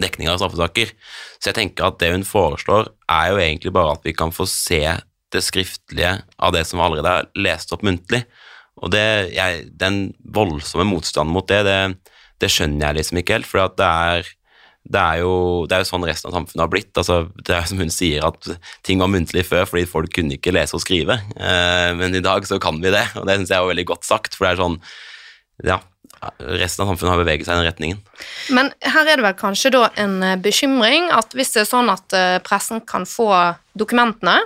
dekning av straffesaker. Så jeg tenker at det hun foreslår, er jo egentlig bare at vi kan få se det skriftlige av det som allerede er lest opp muntlig. Og det, jeg, den voldsomme motstanden mot det, det, det, skjønner jeg liksom ikke helt. For det er, det, jo, det er jo sånn resten av samfunnet har blitt. Altså, det er som hun sier, at ting var muntlig før fordi folk kunne ikke lese og skrive. Eh, men i dag så kan vi det, og det syns jeg er veldig godt sagt. For det er sånn Ja, resten av samfunnet har beveget seg i den retningen. Men her er det vel kanskje da en eh, bekymring at hvis det er sånn at eh, pressen kan få dokumentene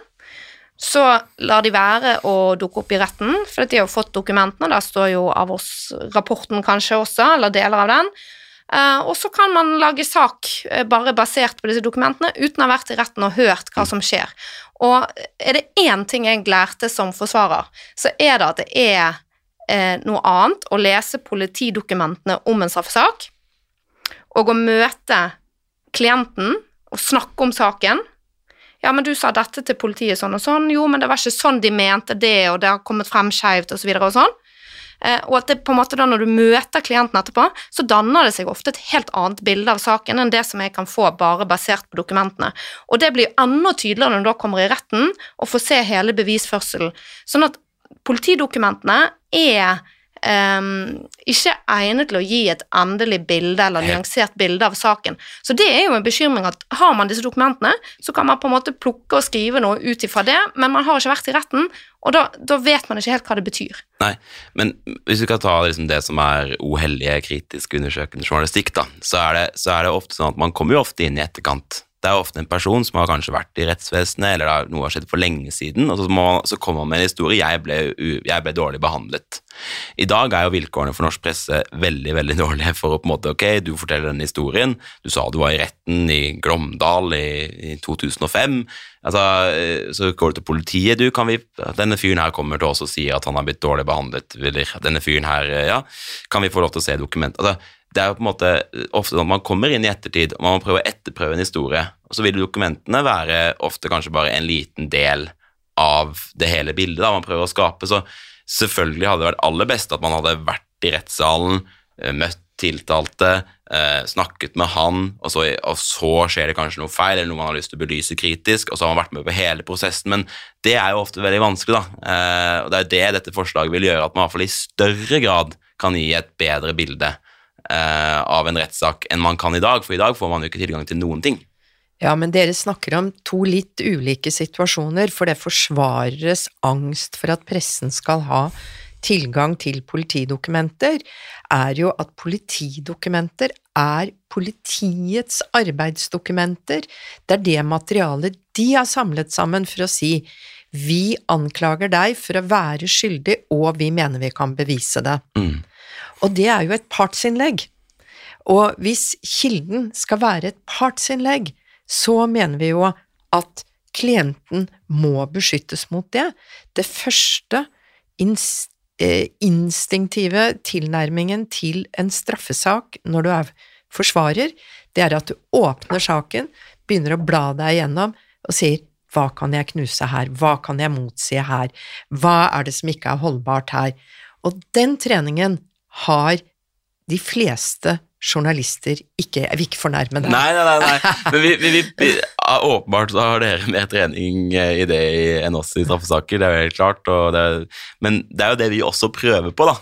så lar de være å dukke opp i retten, for de har jo fått dokumentene. Der står jo av oss rapporten kanskje også, eller deler av den. Uh, og så kan man lage sak uh, bare basert på disse dokumentene uten å ha vært i retten og hørt hva som skjer. Og er det én ting jeg lærte som forsvarer, så er det at det er uh, noe annet å lese politidokumentene om en straffesak, og å møte klienten og snakke om saken ja, men du sa dette til politiet sånn og sånn. Jo, men det var ikke sånn de mente det, og det har kommet frem skeivt, og så og sånn. Eh, og at det på en måte da når du møter klienten etterpå, så danner det seg ofte et helt annet bilde av saken enn det som jeg kan få bare basert på dokumentene. Og det blir enda tydeligere når du da kommer i retten og får se hele bevisførselen. Sånn at politidokumentene er um, ikke egnet til å gi et endelig bilde eller nyansert bilde av saken. Så det er jo en bekymring at har man disse dokumentene, så kan man på en måte plukke og skrive noe ut ifra det, men man har ikke vært i retten, og da, da vet man ikke helt hva det betyr. Nei, men hvis du kan ta liksom det som er uheldige, kritisk undersøkende journalistikk, da, så er, det, så er det ofte sånn at man kommer jo ofte inn i etterkant det er ofte en person som har kanskje vært i rettsvesenet, eller har, noe har skjedd for lenge siden, og så, må, så kommer man med en historie. Jeg ble, jeg ble, dårlig behandlet. I dag er jo vilkårene for norsk presse veldig veldig dårlige for å på en måte, ok, du forteller denne historien, du sa du var i retten i Glåmdal i, i 2005, altså, eh, så går du til politiet, du kan vi, denne fyren her kommer til oss og sier at han har blitt dårlig behandlet, eller denne fyren her, eh, ja, kan vi få lov til å se dokumentet? Altså, det er jo på en måte ofte sånn at man kommer inn i ettertid, og man må prøve å etterprøve en historie, og så vil dokumentene være ofte kanskje bare en liten del av det hele bildet da man prøver å skape. Så selvfølgelig hadde det vært aller best at man hadde vært i rettssalen, eh, møtt tiltalte, eh, snakket med han, og så, og så, skjer det kanskje noe feil, eller noe man har lyst til å belyse kritisk, og så har man vært med på hele prosessen, men det er jo ofte veldig vanskelig, da. Eh, og det er det dette forslaget vil gjøre, at man i hvert fall i større grad kan gi et bedre bilde eh, av en rettssak enn man kan i dag, for i dag får man jo ikke tilgang til noen ting. Ja, men dere snakker om to litt ulike situasjoner, for det forsvareres angst for at pressen skal ha tilgang til politidokumenter, er jo at politidokumenter er politiets arbeidsdokumenter. Det er det materialet de har samlet sammen for å si vi anklager deg for å være skyldig, og vi mener vi kan bevise det. Mm. Og det er jo et partsinnlegg. Og hvis kilden skal være et partsinnlegg, så mener vi jo at klienten må beskyttes mot det. Det første eh, instinktive tilnærmingen til en straffesak når du er forsvarer, det er at du åpner saken, begynner å bla deg igjennom og sier hva kan jeg knuse her, hva kan jeg motsi her, hva er det som ikke er holdbart her? Og den treningen har de fleste journalister ikke Jeg vil ikke fornærme deg. Nei, nei, nei. nei. Men vi, vi, vi, åpenbart så har dere mer trening i det enn oss i straffesaker, det er jo helt klart. Det er, men det er jo det vi også prøver på, da,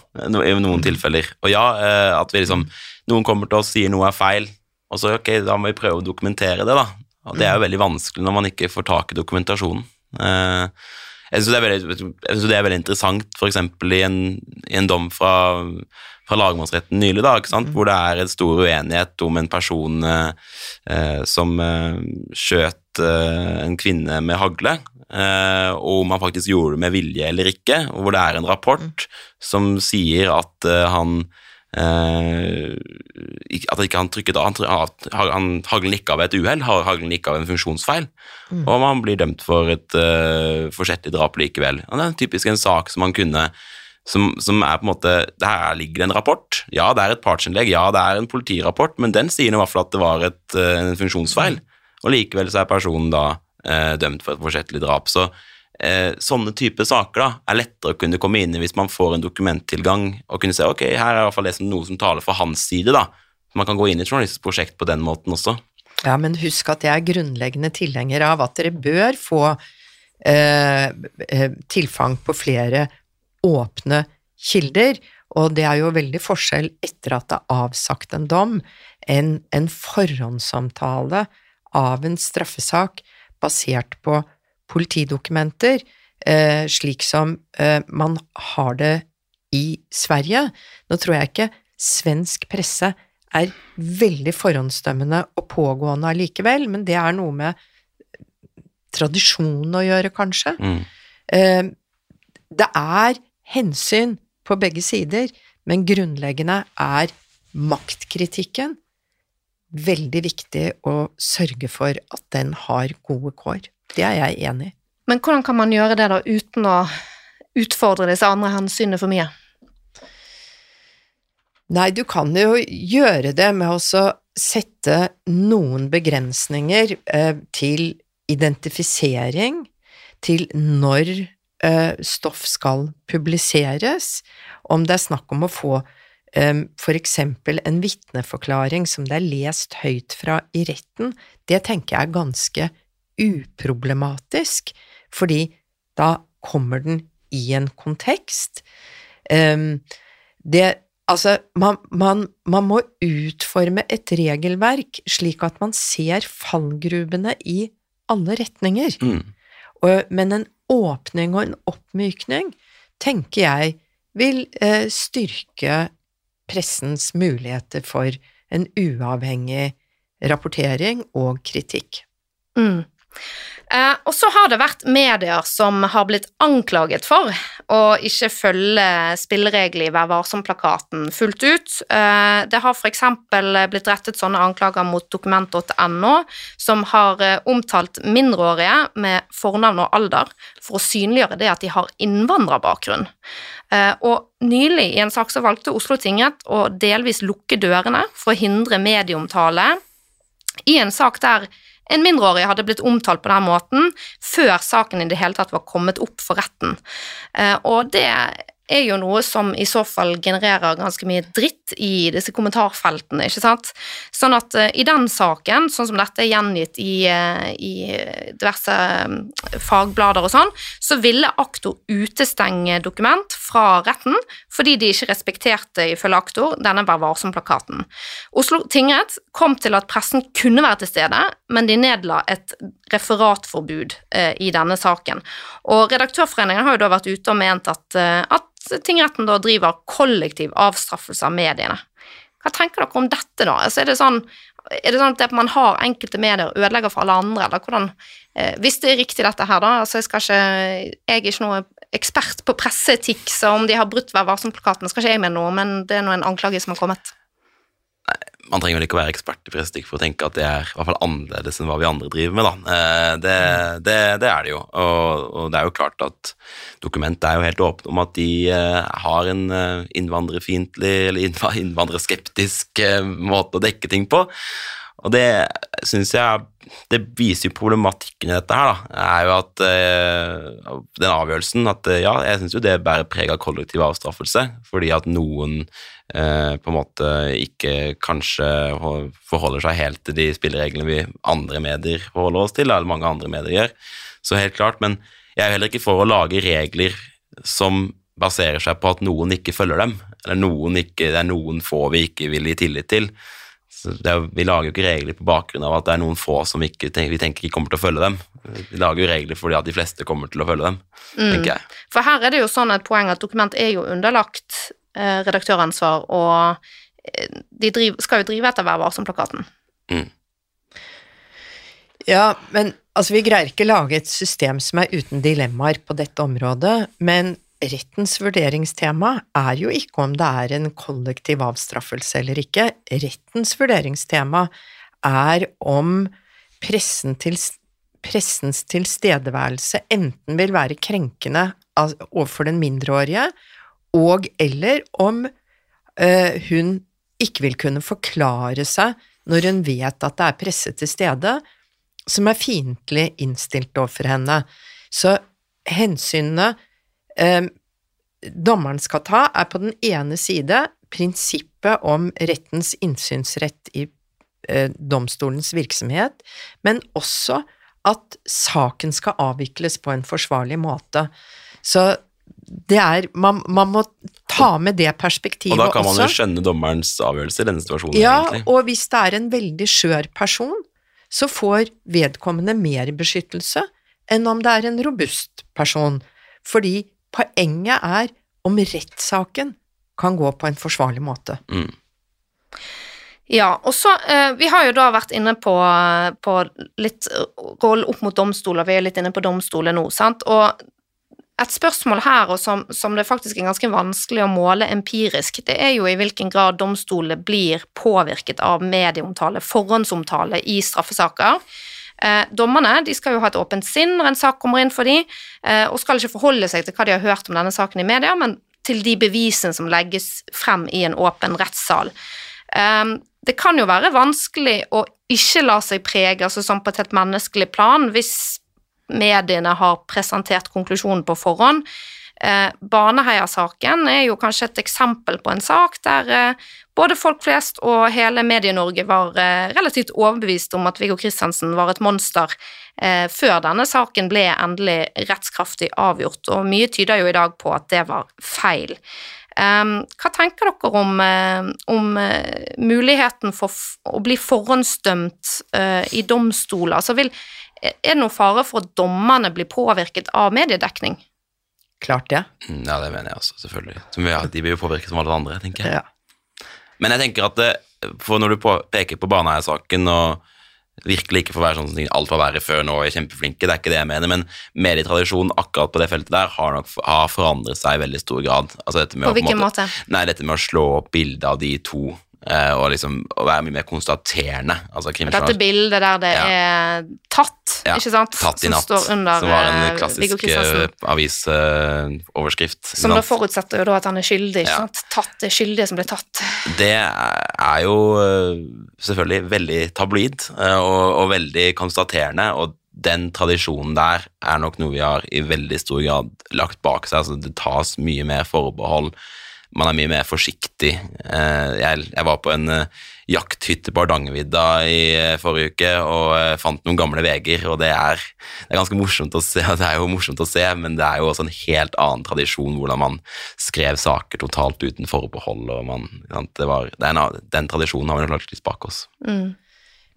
i noen tilfeller. Og ja, eh, at vi liksom Noen kommer til oss sier noe er feil, og så ok, da må vi prøve å dokumentere det, da. Og det er jo veldig vanskelig når man ikke får tak i dokumentasjonen. Eh, jeg syns det, det, er veldig interessant, f.eks. I, en, i en dom fra, fra lagmannsretten nylig, da, mm. hvor det er en stor uenighet om en person eh, som eh, skjøt eh, en kvinne med hagle, eh, og om han faktisk gjorde det med vilje eller ikke, og hvor det er en rapport mm. som sier at eh, han Uh, at ikke han trykket av han, Haglen gikk av ved et uhell, haglen gikk av en funksjonsfeil, mm. og man blir dømt for et uh, forsettlig drap likevel. Og det er typisk en sak som man kunne som, som, er på en måte Der ligger det en rapport. Ja, det er et partsinnlegg, ja, det er en politirapport, men den sier i hvert fall at det var et, uh, en funksjonsfeil, og likevel så er personen da dømt for et forsettlig drap. Så eh, sånne type saker da, er lettere å kunne komme inn i hvis man får en dokumenttilgang og kunne se ok, her er i hvert fall det som noe som taler for hans side. da. Man kan gå inn i et journalistisk prosjekt på den måten også. Ja, men husk at jeg er grunnleggende tilhenger av at dere bør få eh, eh tilfang på flere åpne kilder, og det er jo veldig forskjell etter at det er avsagt en dom, enn en forhåndssamtale av en straffesak basert på politidokumenter, eh, slik som eh, man har det i Sverige. Nå tror jeg ikke svensk presse er veldig forhåndsdømmende og pågående allikevel, men det er noe med tradisjonen å gjøre, kanskje. Mm. Eh, det er hensyn på begge sider, men grunnleggende er maktkritikken veldig viktig å sørge for at den har gode kår. Det er jeg enig i. Men hvordan kan man gjøre det da uten å utfordre disse andre hensynene for mye? Nei, du kan jo gjøre det med å sette noen begrensninger eh, til identifisering, til når eh, stoff skal publiseres, om det er snakk om å få eh, for eksempel en vitneforklaring som det er lest høyt fra i retten, det tenker jeg er ganske uproblematisk, fordi da kommer den i en kontekst. Um, det, altså, man, man, man, må utforme et regelverk slik at man ser fallgrubene i alle retninger. Mm. Og, men en åpning og en oppmykning tenker jeg vil eh, styrke pressens muligheter for en uavhengig rapportering og kritikk. Mm. Eh, og så har det vært medier som har blitt anklaget for å ikke følge spillereglene i Vær varsom-plakaten fullt ut. Eh, det har f.eks. blitt rettet sånne anklager mot dokument.no, som har eh, omtalt mindreårige med fornavn og alder for å synliggjøre det at de har innvandrerbakgrunn. Eh, og nylig, i en sak, så valgte Oslo tingrett å delvis lukke dørene for å hindre medieomtale i en sak der en mindreårig hadde blitt omtalt på den måten før saken i det hele tatt var kommet opp for retten. Eh, og det er jo noe som i så fall genererer ganske mye dritt i disse kommentarfeltene, ikke sant. Sånn at uh, i den saken, sånn som dette er gjengitt i, uh, i diverse um, fagblader og sånn, så ville aktor utestenge dokument fra retten fordi de ikke respekterte, ifølge aktor, denne Vær varsom-plakaten. Oslo tingrett kom til at pressen kunne være til stede, men de nedla et referatforbud eh, i denne saken. Og Redaktørforeningen har jo da vært ute og ment at, at tingretten da driver kollektiv avstraffelse av mediene. Hva tenker dere om dette, da? Altså, er, det sånn, er det sånn at man har enkelte medier ødelegger for alle andre, eller hvordan eh, Hvis det er riktig dette her, da altså jeg, ikke, jeg er ikke noe ekspert på presseetikk, så om de har brutt Vær varsom-plakaten, skal ikke jeg mene noe, men det er nå en anklage som har kommet man trenger vel ikke å være ekspert i prestikk for å tenke at det er i hvert fall annerledes enn hva vi andre driver med. da. Eh, det, det, det er det jo. Og, og, det er jo klart at dokumentet er jo helt åpent om at de uh, har en uh, innvandrerfiendtlig eller innvandrerskeptisk måte å dekke ting på. Og det syns jeg Det viser jo problematikken i dette her, da. er jo at den avgjørelsen at ja, jeg syns jo det bærer preg av kollektiv avstraffelse, fordi at noen på en måte ikke kanskje forholder seg helt til de spillereglene vi andre medier forholder oss til, eller mange andre medier gjør. Så helt klart, men jeg er heller ikke for å lage regler som baserer seg på at noen ikke følger dem, eller noen ikke, det er noen få vi ikke vil gi tillit til. Er, vi lager jo ikke regler på bakgrunn av at det er noen få som ikke, vi tenker ikke kommer til å følge dem. Vi lager jo regler fordi at de fleste kommer til å følge dem, mm. tenker jeg. For her er det jo sånn et poeng at dokument er jo underlagt eh, redaktøransvar, og eh, de driver, skal jo drive etter Vær varsom-plakaten. Mm. Ja, men altså vi greier ikke lage et system som er uten dilemmaer på dette området, men rettens vurderingstema er jo ikke om det er en kollektiv avstraffelse eller ikke. Rettens vurderingstema er om pressen til, pressens tilstedeværelse enten vil være krenkende overfor den mindreårige, og eller om eh, hun ikke vil kunne forklare seg når hun vet at det er presse til stede som er fiendtlig innstilt overfor henne. Så hensynene eh, dommeren skal ta, er på den ene side prinsippet om rettens innsynsrett i eh, domstolens virksomhet, men også at saken skal avvikles på en forsvarlig måte. Så det er man, man, må ta med det perspektivet også. Og da kan man også. jo skjønne dommerens avgjørelse i denne situasjonen. Ja, egentlig. og hvis det er en veldig skjør person, så får vedkommende mer beskyttelse enn om det er en robust person. Fordi Poenget er om rettssaken kan gå på en forsvarlig måte. Mm. Ja, og så eh, Vi har jo da vært inne på, på litt roll opp mot domstoler, vi er litt inne på domstoler nå, sant. Og et spørsmål her, og som, som, det faktisk er ganske vanskelig å måle empirisk, det er jo i hvilken grad domstolene blir påvirket av medieomtale, forhåndsomtale, i straffesaker. Eh, dommerne de skal jo ha et åpent sinn når en sak kommer inn for dem, eh, og skal ikke forholde seg til hva de har hørt om denne saken i media, men til de bevisene som legges frem i en åpen rettssal. Eh, det kan jo være vanskelig å ikke la seg prege, altså sånn på et helt menneskelig plan, hvis mediene har presentert konklusjonen på forhånd. Eh, Baneheia-saken er jo kanskje et eksempel på en sak der eh, både folk flest og hele Medie-Norge var eh, relativt overbevist om at Viggo Kristiansen var et monster eh, før denne saken ble endelig rettskraftig avgjort, og mye tyder jo i dag på at det var feil. Um, hva tenker dere om, uh, om muligheten for å bli forhåndsdømt i domstoler? Altså vil, er det noen fare for at dommerne blir påvirket av mediedekning? Klart det. Ja. Ja, det mener jeg også, selvfølgelig. Som vi de blir jo påvirket som alle andre, tenker jeg. Ja. Men jeg tenker at det, for når du peker på Baneheia-saken og virkelig ikke får være sånn som alt var verre før nå er kjempeflinke, det er ikke det jeg mener, men medietradisjonen akkurat på det feltet der har nok har forandret seg i veldig stor grad. Altså dette med På hvilken måte? Nei, dette med å slå opp bildet av de to, eh, og liksom å være mye mer konstaterende. Altså Dette bildet der det Ja. er tatt, Ja, ikke sant? Tatt i som natt, står under som var en eh, klassisk Kristiansen. avisoverskrift. Som da forutsetter jo da at han er skyldig, ikke Ja. sant? Tatt er skyldige som ble tatt. Det er jo eh, selvfølgelig veldig tabloid eh, og, og veldig konstaterende, og den tradisjonen der er nok noe vi har i veldig stor grad lagt bak seg. Altså, det tas mye mer forbehold, man er mye mer forsiktig. Eh, Jeg, var på en eh, jakthytte på Hardangervidda i eh, forrige uke og fant noen gamle veger, og det er, det er ganske morsomt å se. Det er jo morsomt å se, men det er jo også en helt annen tradisjon hvordan man skrev saker totalt uten forbehold. og man, det var, det en, Den tradisjonen har vi lagt litt bak oss. Mm.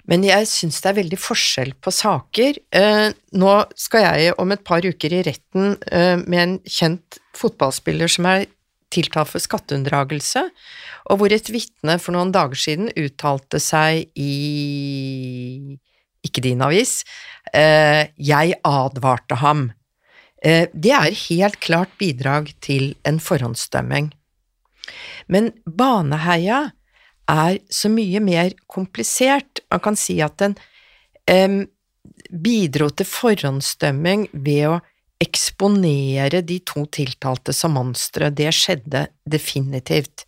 Men jeg syns det er veldig forskjell på saker. Nå skal jeg om et par uker i retten med en kjent fotballspiller som er tiltalt for skatteunndragelse, og hvor et vitne for noen dager siden uttalte seg i ikke din avis eh, Jeg advarte ham. Eh, det er helt klart bidrag til en forhåndsdømming. Men Baneheia er så mye mer komplisert. Man kan si at den em, bidro til forhåndsdømming ved å eksponere de to tiltalte som monstre. Det skjedde definitivt.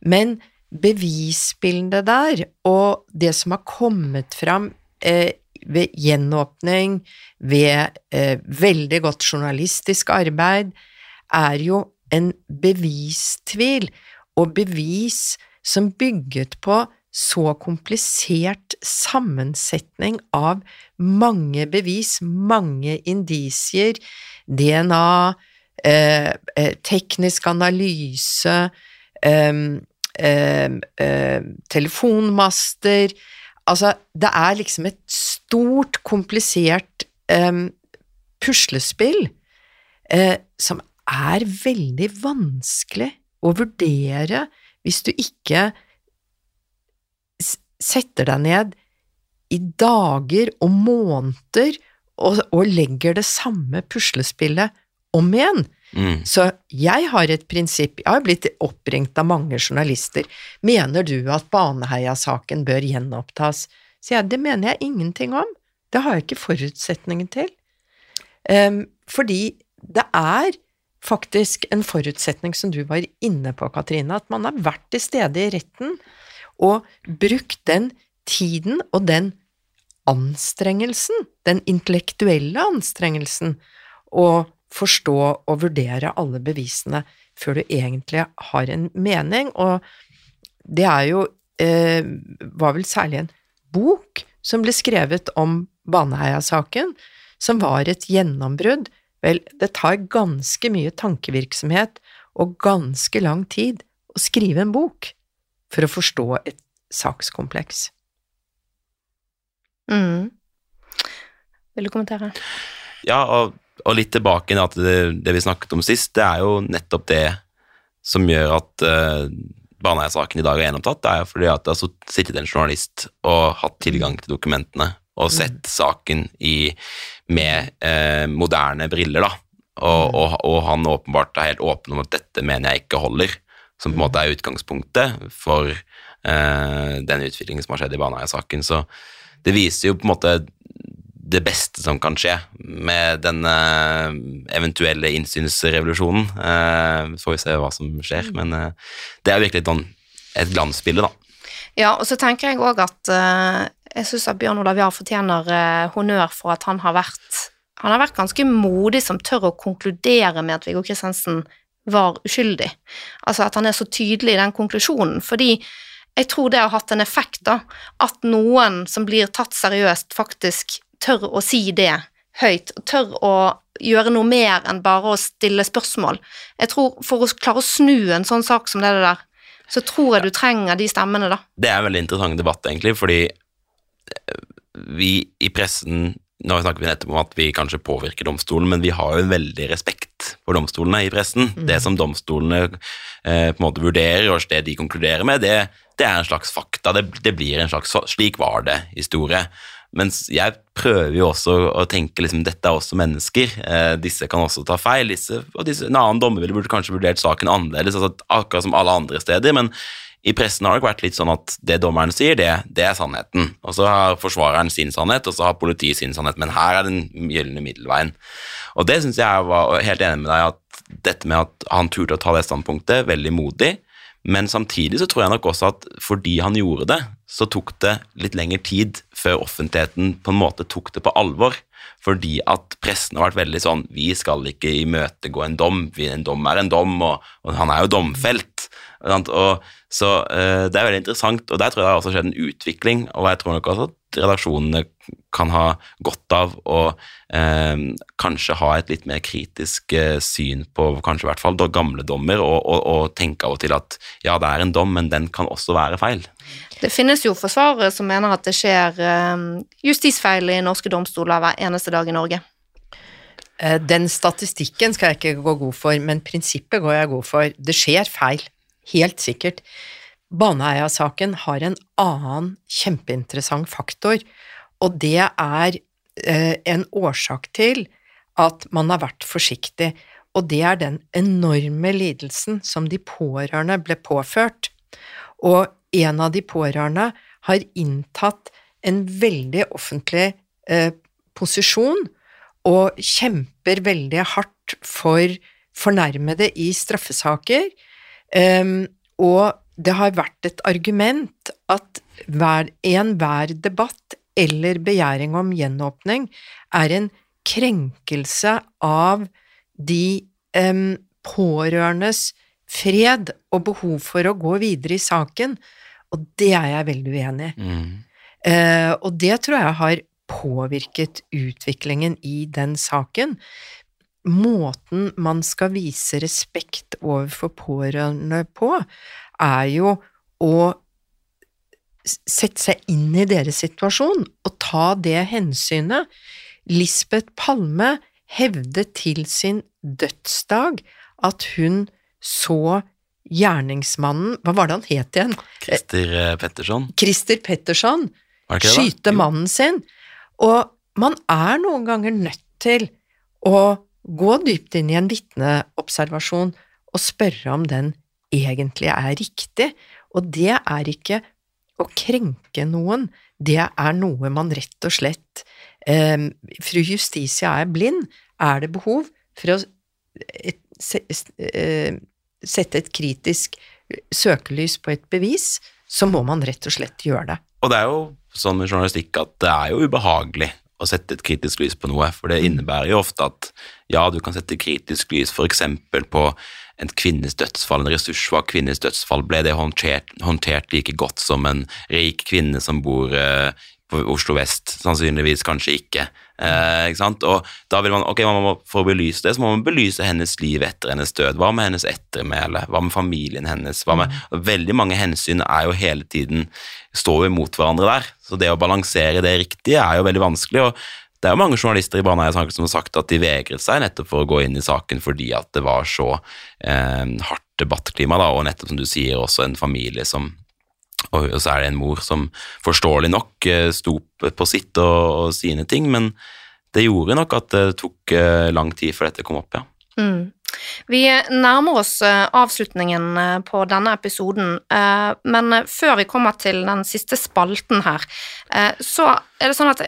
Men bevisbildet der, og det som har kommet fram eh, ved gjenåpning, ved eh, veldig godt journalistisk arbeid, er jo en bevistvil, og bevis som bygget på så komplisert sammensetning av mange bevis, mange indisier, DNA, eh, eh, teknisk analyse, eh, eh, eh, telefonmaster. Altså, det er liksom et stort, komplisert eh, puslespill eh, som er veldig vanskelig å vurdere hvis du ikke s- setter deg ned i dager og måneder og, og legger det samme puslespillet om igjen. Mm. Så jeg har et prinsipp, jeg har blitt oppringt av mange journalister, mener du at Baneheia-saken bør gjenopptas? Sier jeg, det mener jeg ingenting om, det har jeg ikke forutsetningen til. Um, fordi det er faktisk en forutsetning som du var inne på, Katrine, at man har vært til stede i retten og brukt den tiden og den anstrengelsen, den intellektuelle anstrengelsen, å forstå og vurdere alle bevisene før du egentlig har en mening, og det er jo eh, var vel særlig en bok som ble skrevet om Baneheia-saken, som var et gjennombrudd. Vel, det tar ganske mye tankevirksomhet og ganske lang tid å skrive en bok for å forstå et sakskompleks. Mm. Vil du kommentere? Ja, og, og litt tilbake til det, det vi snakket om sist, det er jo nettopp det som gjør at uh, Baneheia-saken i dag er gjennomtatt. Det er jo fordi at det har sittet en journalist og hatt tilgang til dokumentene og sett saken i, med uh, moderne briller, da. Og, og, og han åpenbart er helt åpen om at dette mener jeg ikke holder, som på en måte er utgangspunktet for eh, den utviklingen som har skjedd i Baneheia-saken. Så det viser jo på en måte det beste som kan skje med den eh, eventuelle innsynsrevolusjonen. Eh, får vi se hva som skjer, men eh, det er virkelig et, sånn- et glansbilde, da. Ja, og så tenker jeg òg at eh, jeg syns at Bjørn Olav Jahr fortjener eh, honnør for at han har vært han har vært ganske modig som tør å konkludere med at Viggo Kristiansen var uskyldig. Altså at han er så tydelig i den konklusjonen, fordi jeg tror det har hatt en effekt, da. At noen som blir tatt seriøst, faktisk tør å si det høyt, tør å gjøre noe mer enn bare å stille spørsmål. Jeg tror For å klare å snu en sånn sak som det der, så tror jeg du trenger de stemmene, da. Det er en veldig interessant debatt, egentlig, fordi vi i pressen nå snakker vi nettopp om at vi kanskje påvirker domstolen, men vi har jo en veldig respekt for domstolene i pressen. Mm. Det som domstolene eh, på en måte vurderer, og det de konkluderer med, det, det er en slags fakta. Det, det, blir en slags 'slik var det'-historie. Mens jeg prøver jo også å tenke liksom, dette er også mennesker. Eh, disse kan også ta feil. Disse, og disse, en annen dommer ville kanskje vurdert saken annerledes, altså, akkurat som alle andre steder. men i pressen har det vært litt sånn at det dommeren sier, det, det, er sannheten. Og så har forsvareren sin sannhet, og så har politiet sin sannhet, men her er den gylne middelveien. Og det syns jeg var helt enig med deg at dette med at han turte å ta det standpunktet, veldig modig. Men samtidig så tror jeg nok også at fordi han gjorde det, så tok det litt lengre tid før offentligheten på en måte tok det på alvor. Fordi at pressen har vært veldig sånn Vi skal ikke imøtegå en dom. En dom er en dom, og, og han er jo domfelt. Og, så uh, det er veldig interessant, og der tror jeg det har også skjedd en utvikling. Og jeg tror nok også at redaksjonene kan ha godt av å uh, kanskje ha et litt mer kritisk uh, syn på kanskje i hvert fall gamle dommer, og, og, og tenke av og til at ja, det er en dom, men den kan også være feil. Det finnes jo forsvarere som mener at det skjer justisfeil i norske domstoler hver eneste dag i Norge. Den statistikken skal jeg ikke gå god for, men prinsippet går jeg god for. Det skjer feil helt sikkert. Baneheia-saken har en annen kjempeinteressant faktor, og det er eh, en årsak til at man har vært forsiktig, og det er den enorme lidelsen som de pårørende ble påført. Og en av de pårørende har inntatt en veldig offentlig eh, posisjon og kjemper veldig hardt for fornærmede i straffesaker, Um, og det har vært et argument at enhver debatt eller begjæring om gjenåpning er en krenkelse av de um, pårørendes fred og behov for å gå videre i saken, og det er jeg veldig uenig i. Mm. Uh, og det tror jeg har påvirket utviklingen i den saken måten man skal vise respekt overfor pårørende på, er jo å sette seg inn i deres situasjon og ta det hensynet. Lisbeth Palme hevdet til sin dødsdag at hun så gjerningsmannen Hva var det han het igjen? Christer eh, Petterson. Christer Petterson skyte mannen sin. Og man er noen ganger nødt til å gå dypt inn i en vitneobservasjon og spørre om den egentlig er riktig, og det er ikke å krenke noen, det er noe man rett og slett eh, Fru Justitia er blind. Er det behov for å et, se, eh, sette et kritisk søkelys på et bevis, så må man rett og slett gjøre det. Og det er jo sånn med journalistikk at det er jo ubehagelig å sette et kritisk lys på noe, for det innebærer jo ofte at ja, du kan sette kritisk lys f.eks. på en kvinnes dødsfall, en ressurssvak kvinnes dødsfall. Ble det håndtert, håndtert, like godt som en rik kvinne som bor uh, på Oslo vest? Sannsynligvis kanskje ikke. Uh, ikke sant? Og da vil man, ok, man må, For å belyse det, så må man belyse hennes liv etter hennes død. Hva med hennes ettermæle? Hva med familien hennes? Hva med, veldig mange hensyn er jo hele tiden står jo mot hverandre der. Så det å balansere det riktige er jo veldig vanskelig. og det er jo mange journalister i Baneheia som har sagt at de vegret seg nettopp for å gå inn i saken fordi at det var så eh, hardt debattklima, da, og nettopp som du sier, også en familie som og så er det en mor som forståelig nok eh, sto på sitt og, og sine ting, men det gjorde nok at det tok eh, lang tid før dette kom opp, ja. Mm. Vi nærmer oss eh, avslutningen på denne episoden, men før vi kommer til den siste spalten her, så er det sånn at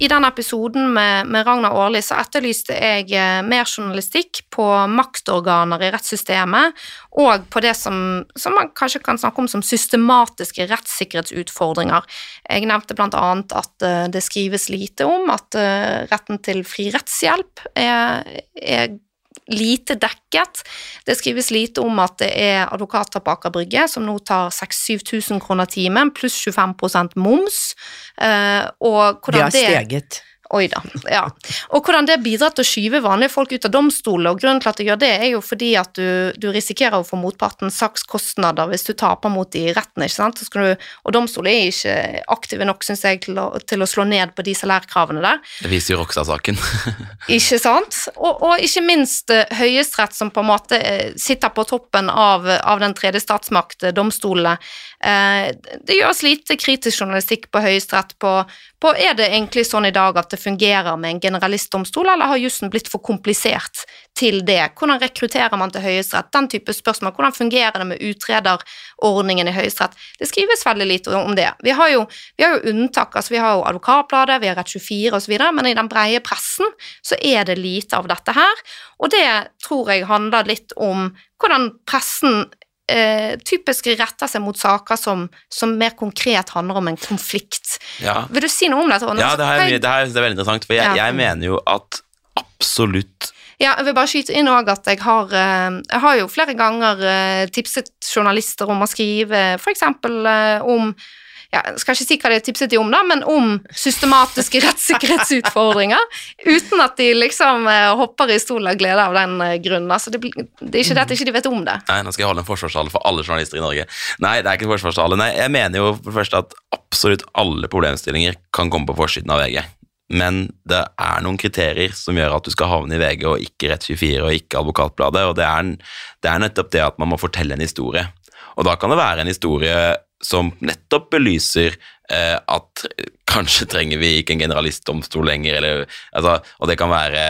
i den episoden med, med Ragnar Aarli så etterlyste jeg eh, mer journalistikk på maktorganer i rettssystemet, og på det som, som man kanskje kan snakke om som systematiske rettssikkerhetsutfordringer. Jeg nevnte annet at eh, det skrives lite om at eh, retten til fri rettshjelp er, er lite dekket. Det skrives lite om at det er advokater på Aker Brygge som nå tar 6000-7000 kroner timen pluss 25% moms. Eh, og Det har steget. Oi da. Ja. Og hvordan det bidrar til å skyve vanlige folk ut av domstolene, og grunnen til at det gjør det, er jo fordi at du, du risikerer å få motparten sakskostnader hvis du taper mot de i retten, ikke sant. Du, og domstolen er ikke aktive nok, syns jeg, til å, til å, slå ned på de salærkravene der. Det viser jo Rokstad-saken. ikke sant. Og, og, ikke minst uh, Høyesterett, som på en måte uh, sitter på toppen av, av den tredje statsmakt, domstolene. domstolene. det gjøres lite kritisk journalistikk på Høyesterett på, på er det egentlig sånn i dag at det fungerer med en generalistdomstol, eller har jussen blitt for komplisert til det? Hvordan rekrutterer man til Høyesterett? Den type spørsmål. Hvordan fungerer det med utrederordningen i Høyesterett? Det skrives veldig lite om det. Vi har jo, vi har jo unntak, altså vi har jo Advokatbladet, vi har Rett24 osv., men i den breie pressen så er det lite av dette her, og det tror jeg handler litt om hvordan pressen eh, typisk retter seg mot saker som, som, mer konkret handler om en konflikt. Ja. Vil du si noe om dette? Ja, det, her, det, her, det er veldig interessant, for jeg, ja. jeg mener jo at absolutt ja, jeg vil bare skyte inn òg at jeg har, eh, jeg har jo flere ganger eh, tipset journalister om å skrive f.eks. Eh, om ja, skal ikke si hva de tipset de om, da, men om systematiske rettssikkerhetsutfordringer, uten at de liksom eh, hopper i stolen av glede av den eh, grunn. Altså, det, det, er ikke det at de ikke vet om det. Nei, nå skal jeg holde en forsvarstale for alle journalister i Norge. Nei, det er ikke en forsvarstale. Nei, jeg mener jo for det første at absolutt alle problemstillinger kan komme på forsiden av VG. Men det er noen kriterier som gjør at du skal havne i VG og ikke Rett24 og ikke Advokatbladet, og det er, det er nettopp det at man må fortelle en historie. Og da kan det være en historie som nettopp belyser eh, at kanskje trenger vi ikke en generalistdomstol lenger, eller, altså, og det kan være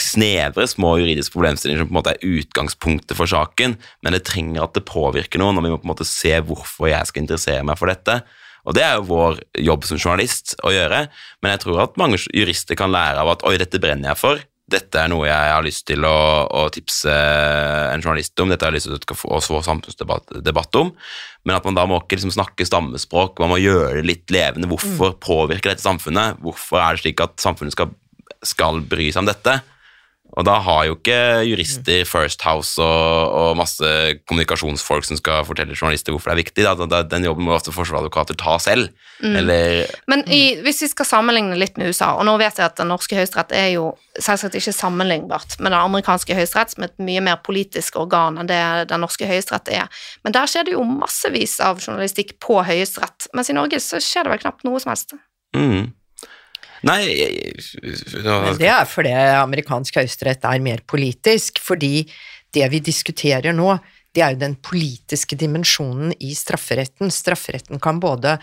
snevre, små juridiske problemstillinger som på en måte er utgangspunktet for saken, men det trenger at det påvirker noen, og vi må på en måte se hvorfor jeg skal interessere meg for dette. Og det er jo vår jobb som journalist å gjøre, men jeg tror at mange jurister kan lære av at oi, dette brenner jeg for, dette er noe jeg har lyst til å, å tipse en journalist om, dette har jeg lyst til å få, samfunnsdebatt om, men at man da må ikke liksom snakke stammespråk, man må gjøre det litt levende. Hvorfor mm. påvirker dette samfunnet? Hvorfor er det slik at samfunnet skal, skal bry seg om dette? Og da har jo ikke jurister First House og, og, masse kommunikasjonsfolk som skal fortelle journalister hvorfor det er viktig. Da. Den jobben må også forsvarsadvokater ta selv. Mm. Eller, Men i, hvis vi skal sammenligne litt med USA, og nå vet jeg at den norske høyesterett er jo selvsagt ikke sammenlignbart med den amerikanske høyesterett, som er et mye mer politisk organ enn det den norske høyesterett er. Men der skjer det jo massevis av journalistikk på høyesterett, mens i Norge så skjer det vel knapt noe som helst. Mm. Nei Men Det er fordi amerikansk høyesterett er mer politisk, fordi det vi diskuterer nå, det er jo den politiske dimensjonen i strafferetten. Strafferetten kan både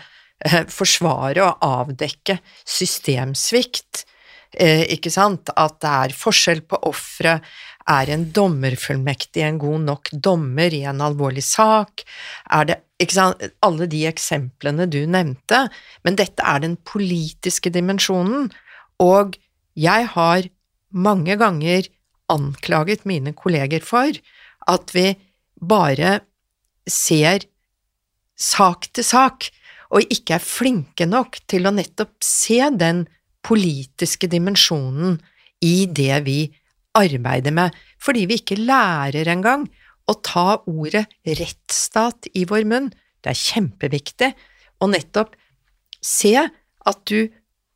eh, forsvare og avdekke systemsvikt, eh, ikke sant, at det er forskjell på ofre, er en dommerfullmektig en god nok dommer i en alvorlig sak? Er det ikke sant, Alle de eksemplene du nevnte, men dette er den politiske dimensjonen, og jeg har mange ganger anklaget mine kolleger for at vi bare ser sak til sak, og ikke er flinke nok til å nettopp se den politiske dimensjonen i det vi arbeide med, fordi vi ikke lærer engang å ta ordet rettsstat i vår munn. Det er kjempeviktig å nettopp se at du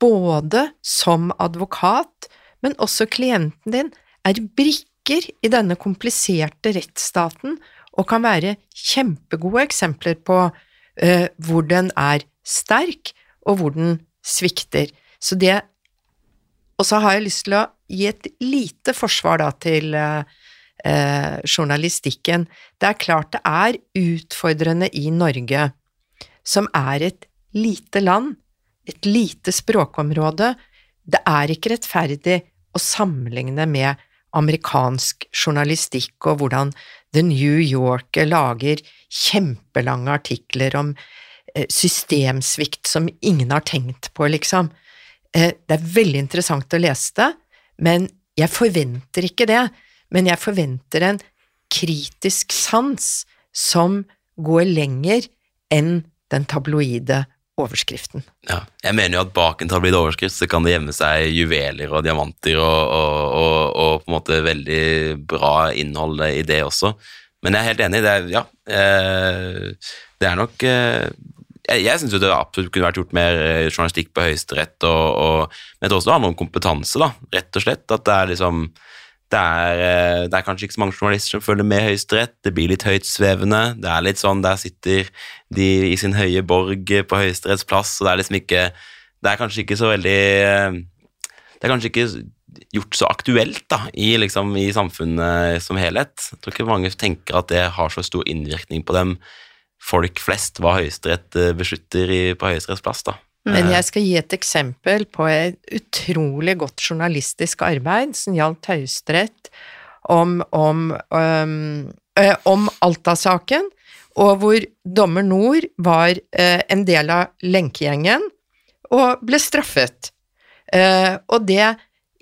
både som advokat, men også klienten din, er brikker i denne kompliserte rettsstaten og kan være kjempegode eksempler på uh, hvor den er sterk, og hvor den svikter. Så det Og så har jeg lyst til å gi et lite forsvar da til eh, eh, journalistikken. Det er klart det er utfordrende i Norge, som er et lite land, et lite språkområde. Det er ikke rettferdig å sammenligne med amerikansk journalistikk og hvordan The New Yorker lager kjempelange artikler om eh, systemsvikt som ingen har tenkt på, liksom. eh, det er veldig interessant å lese det, men jeg forventer ikke det. Men jeg forventer en kritisk sans som går lenger enn den tabloide overskriften. Ja, jeg mener jo at bak en tabloid overskrift så kan det gjemme seg juveler og diamanter og, og, og, og på en måte veldig bra innhold i det også. Men jeg er helt enig. Det er, ja, eh, det er nok eh, Jeg, jeg syns det absolutt kunne vært gjort mer eh, journalistikk på Høyesterett, og, og, men det også handler om kompetanse, da, rett og slett. At det er liksom det er, eh, det er, kanskje ikke så mange journalister som følger med Høyesterett. Det blir litt høytsvevende. Det er litt sånn, Der sitter de i sin høye borg på Høyesteretts plass, og det er liksom ikke Det er kanskje ikke så veldig eh, Det er kanskje ikke gjort så aktuelt da, i, liksom, i samfunnet som helhet. Jeg tror ikke mange tenker at det har så stor innvirkning på dem folk flest, hva Høyesterett eh, beslutter i, på Høyesteretts plass. da. Men jeg skal gi et eksempel på et utrolig godt journalistisk arbeid som gjaldt Høyesterett om, om, um, om Alta-saken, og hvor dommer Nord var øh, en del av lenkegjengen og ble straffet. Uh, og det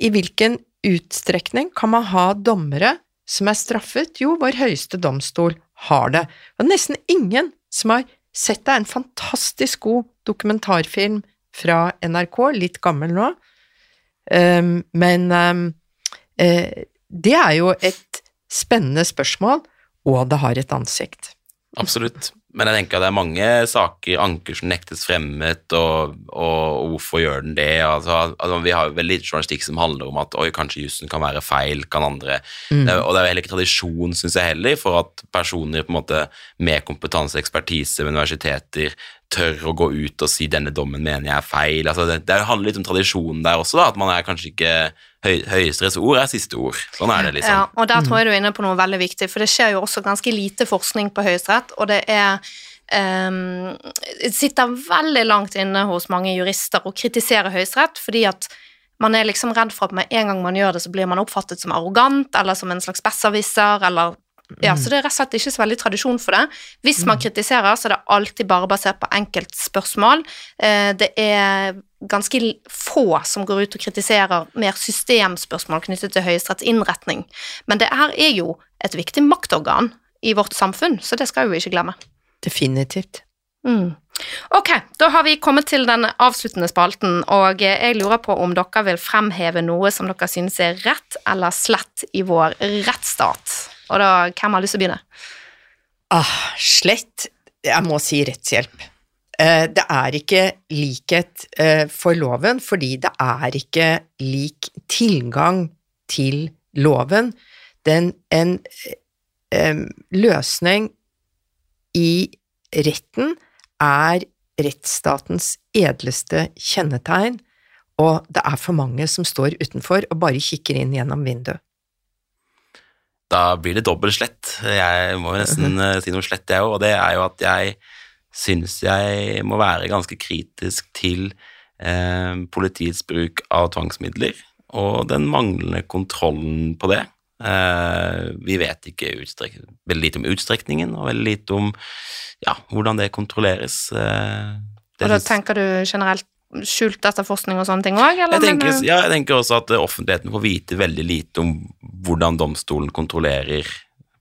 i hvilken utstrekning kan man ha dommere som er straffet? Jo, vår høyeste domstol har det. Og nesten ingen som har sett det, er en fantastisk god dokumentarfilm fra NRK, litt gammel nå, um, men um, uh, det er jo et spennende spørsmål, og det har et ansikt. Absolutt. Men jeg tenker at det er mange saker, anker som nektes fremmet, og, og hvorfor gjør den det? Altså, altså, vi har veldig lite journalistikk som handler om at oi, kanskje jussen kan være feil, kan andre mm. det, Og det er jo heller ikke tradisjon, syns jeg heller, for at personer på en måte med kompetanse og ekspertise ved universiteter tør å gå ut og si 'denne dommen mener jeg er feil'. Altså, det, det handler litt om tradisjonen der også, da, at man er kanskje ikke høy, Høyesteretts ord er siste ord. Sånn er det, liksom. Ja, og der tror jeg du er inne på noe veldig viktig, for det skjer jo også ganske lite forskning på Høyesterett, og det er um, sitter veldig langt inne hos mange jurister å kritisere Høyesterett, fordi at man er liksom redd for at med en gang man gjør det, så blir man oppfattet som arrogant eller som en slags besserwisser eller ja, Så det er rett og slett ikke så veldig tradisjon for det. Hvis man kritiserer, så er det alltid bare basert på enkeltspørsmål. Eh, det er ganske få som går ut og kritiserer mer systemspørsmål knyttet til Høyesteretts innretning. Men det her er jo et viktig maktorgan i vårt samfunn, så det skal vi ikke glemme. Definitivt. Mm. Ok, da har vi kommet til den avsluttende spalten, og jeg lurer på om dere vil fremheve noe som dere synes er rett eller slett i vår rettsstat. Og da, hvem har lyst til å begynne? Ah, slett. Jeg må si rettshjelp. Eh, det er ikke likhet eh, for loven, fordi det er ikke lik tilgang til loven. Den, en eh, løsning i retten er rettsstatens edleste kjennetegn, og det er for mange som står utenfor og bare kikker inn gjennom vinduet da blir det dobbelt slett. Jeg må jo nesten uh, si noe slett, jeg òg, og det er jo at jeg syns jeg må være ganske kritisk til eh, politiets bruk av tvangsmidler og den manglende kontrollen på det. Eh, vi vet ikke veldig lite om utstrekningen og veldig lite om ja, hvordan det kontrolleres. Eh, det og da tenker du generelt skjult etterforskning og sånne ting òg? Jeg, ja, jeg tenker også at offentligheten får vite veldig lite om hvordan domstolen kontrollerer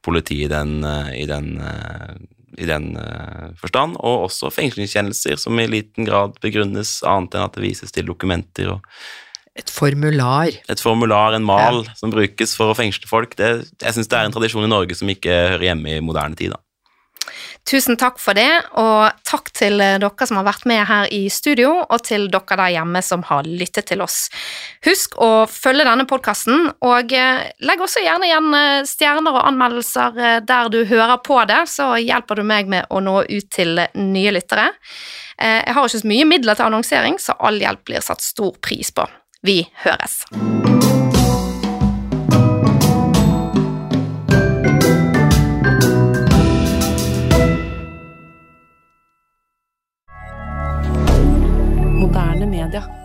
politiet i den, eh, i den, eh, i den uh, forstand, og også fengslingskjennelser som i liten grad begrunnes annet enn at det vises til dokumenter og et formular. Et formular, en mal, ja. som brukes for å fengsle folk. Det, jeg syns det er en tradisjon i Norge som ikke hører hjemme i moderne tid. da. Tusen takk for det, og takk til eh, dere som har vært med her i studio, og til dere der hjemme som har lyttet til oss. Husk å følge denne podkasten, og eh, legg også gjerne igjen eh, stjerner og anmeldelser der du hører på det, så hjelper du meg med å nå ut til nye lyttere. Jeg har ikke så mye midler til annonsering, så all hjelp blir satt stor pris på. Vi høres. Moderne media.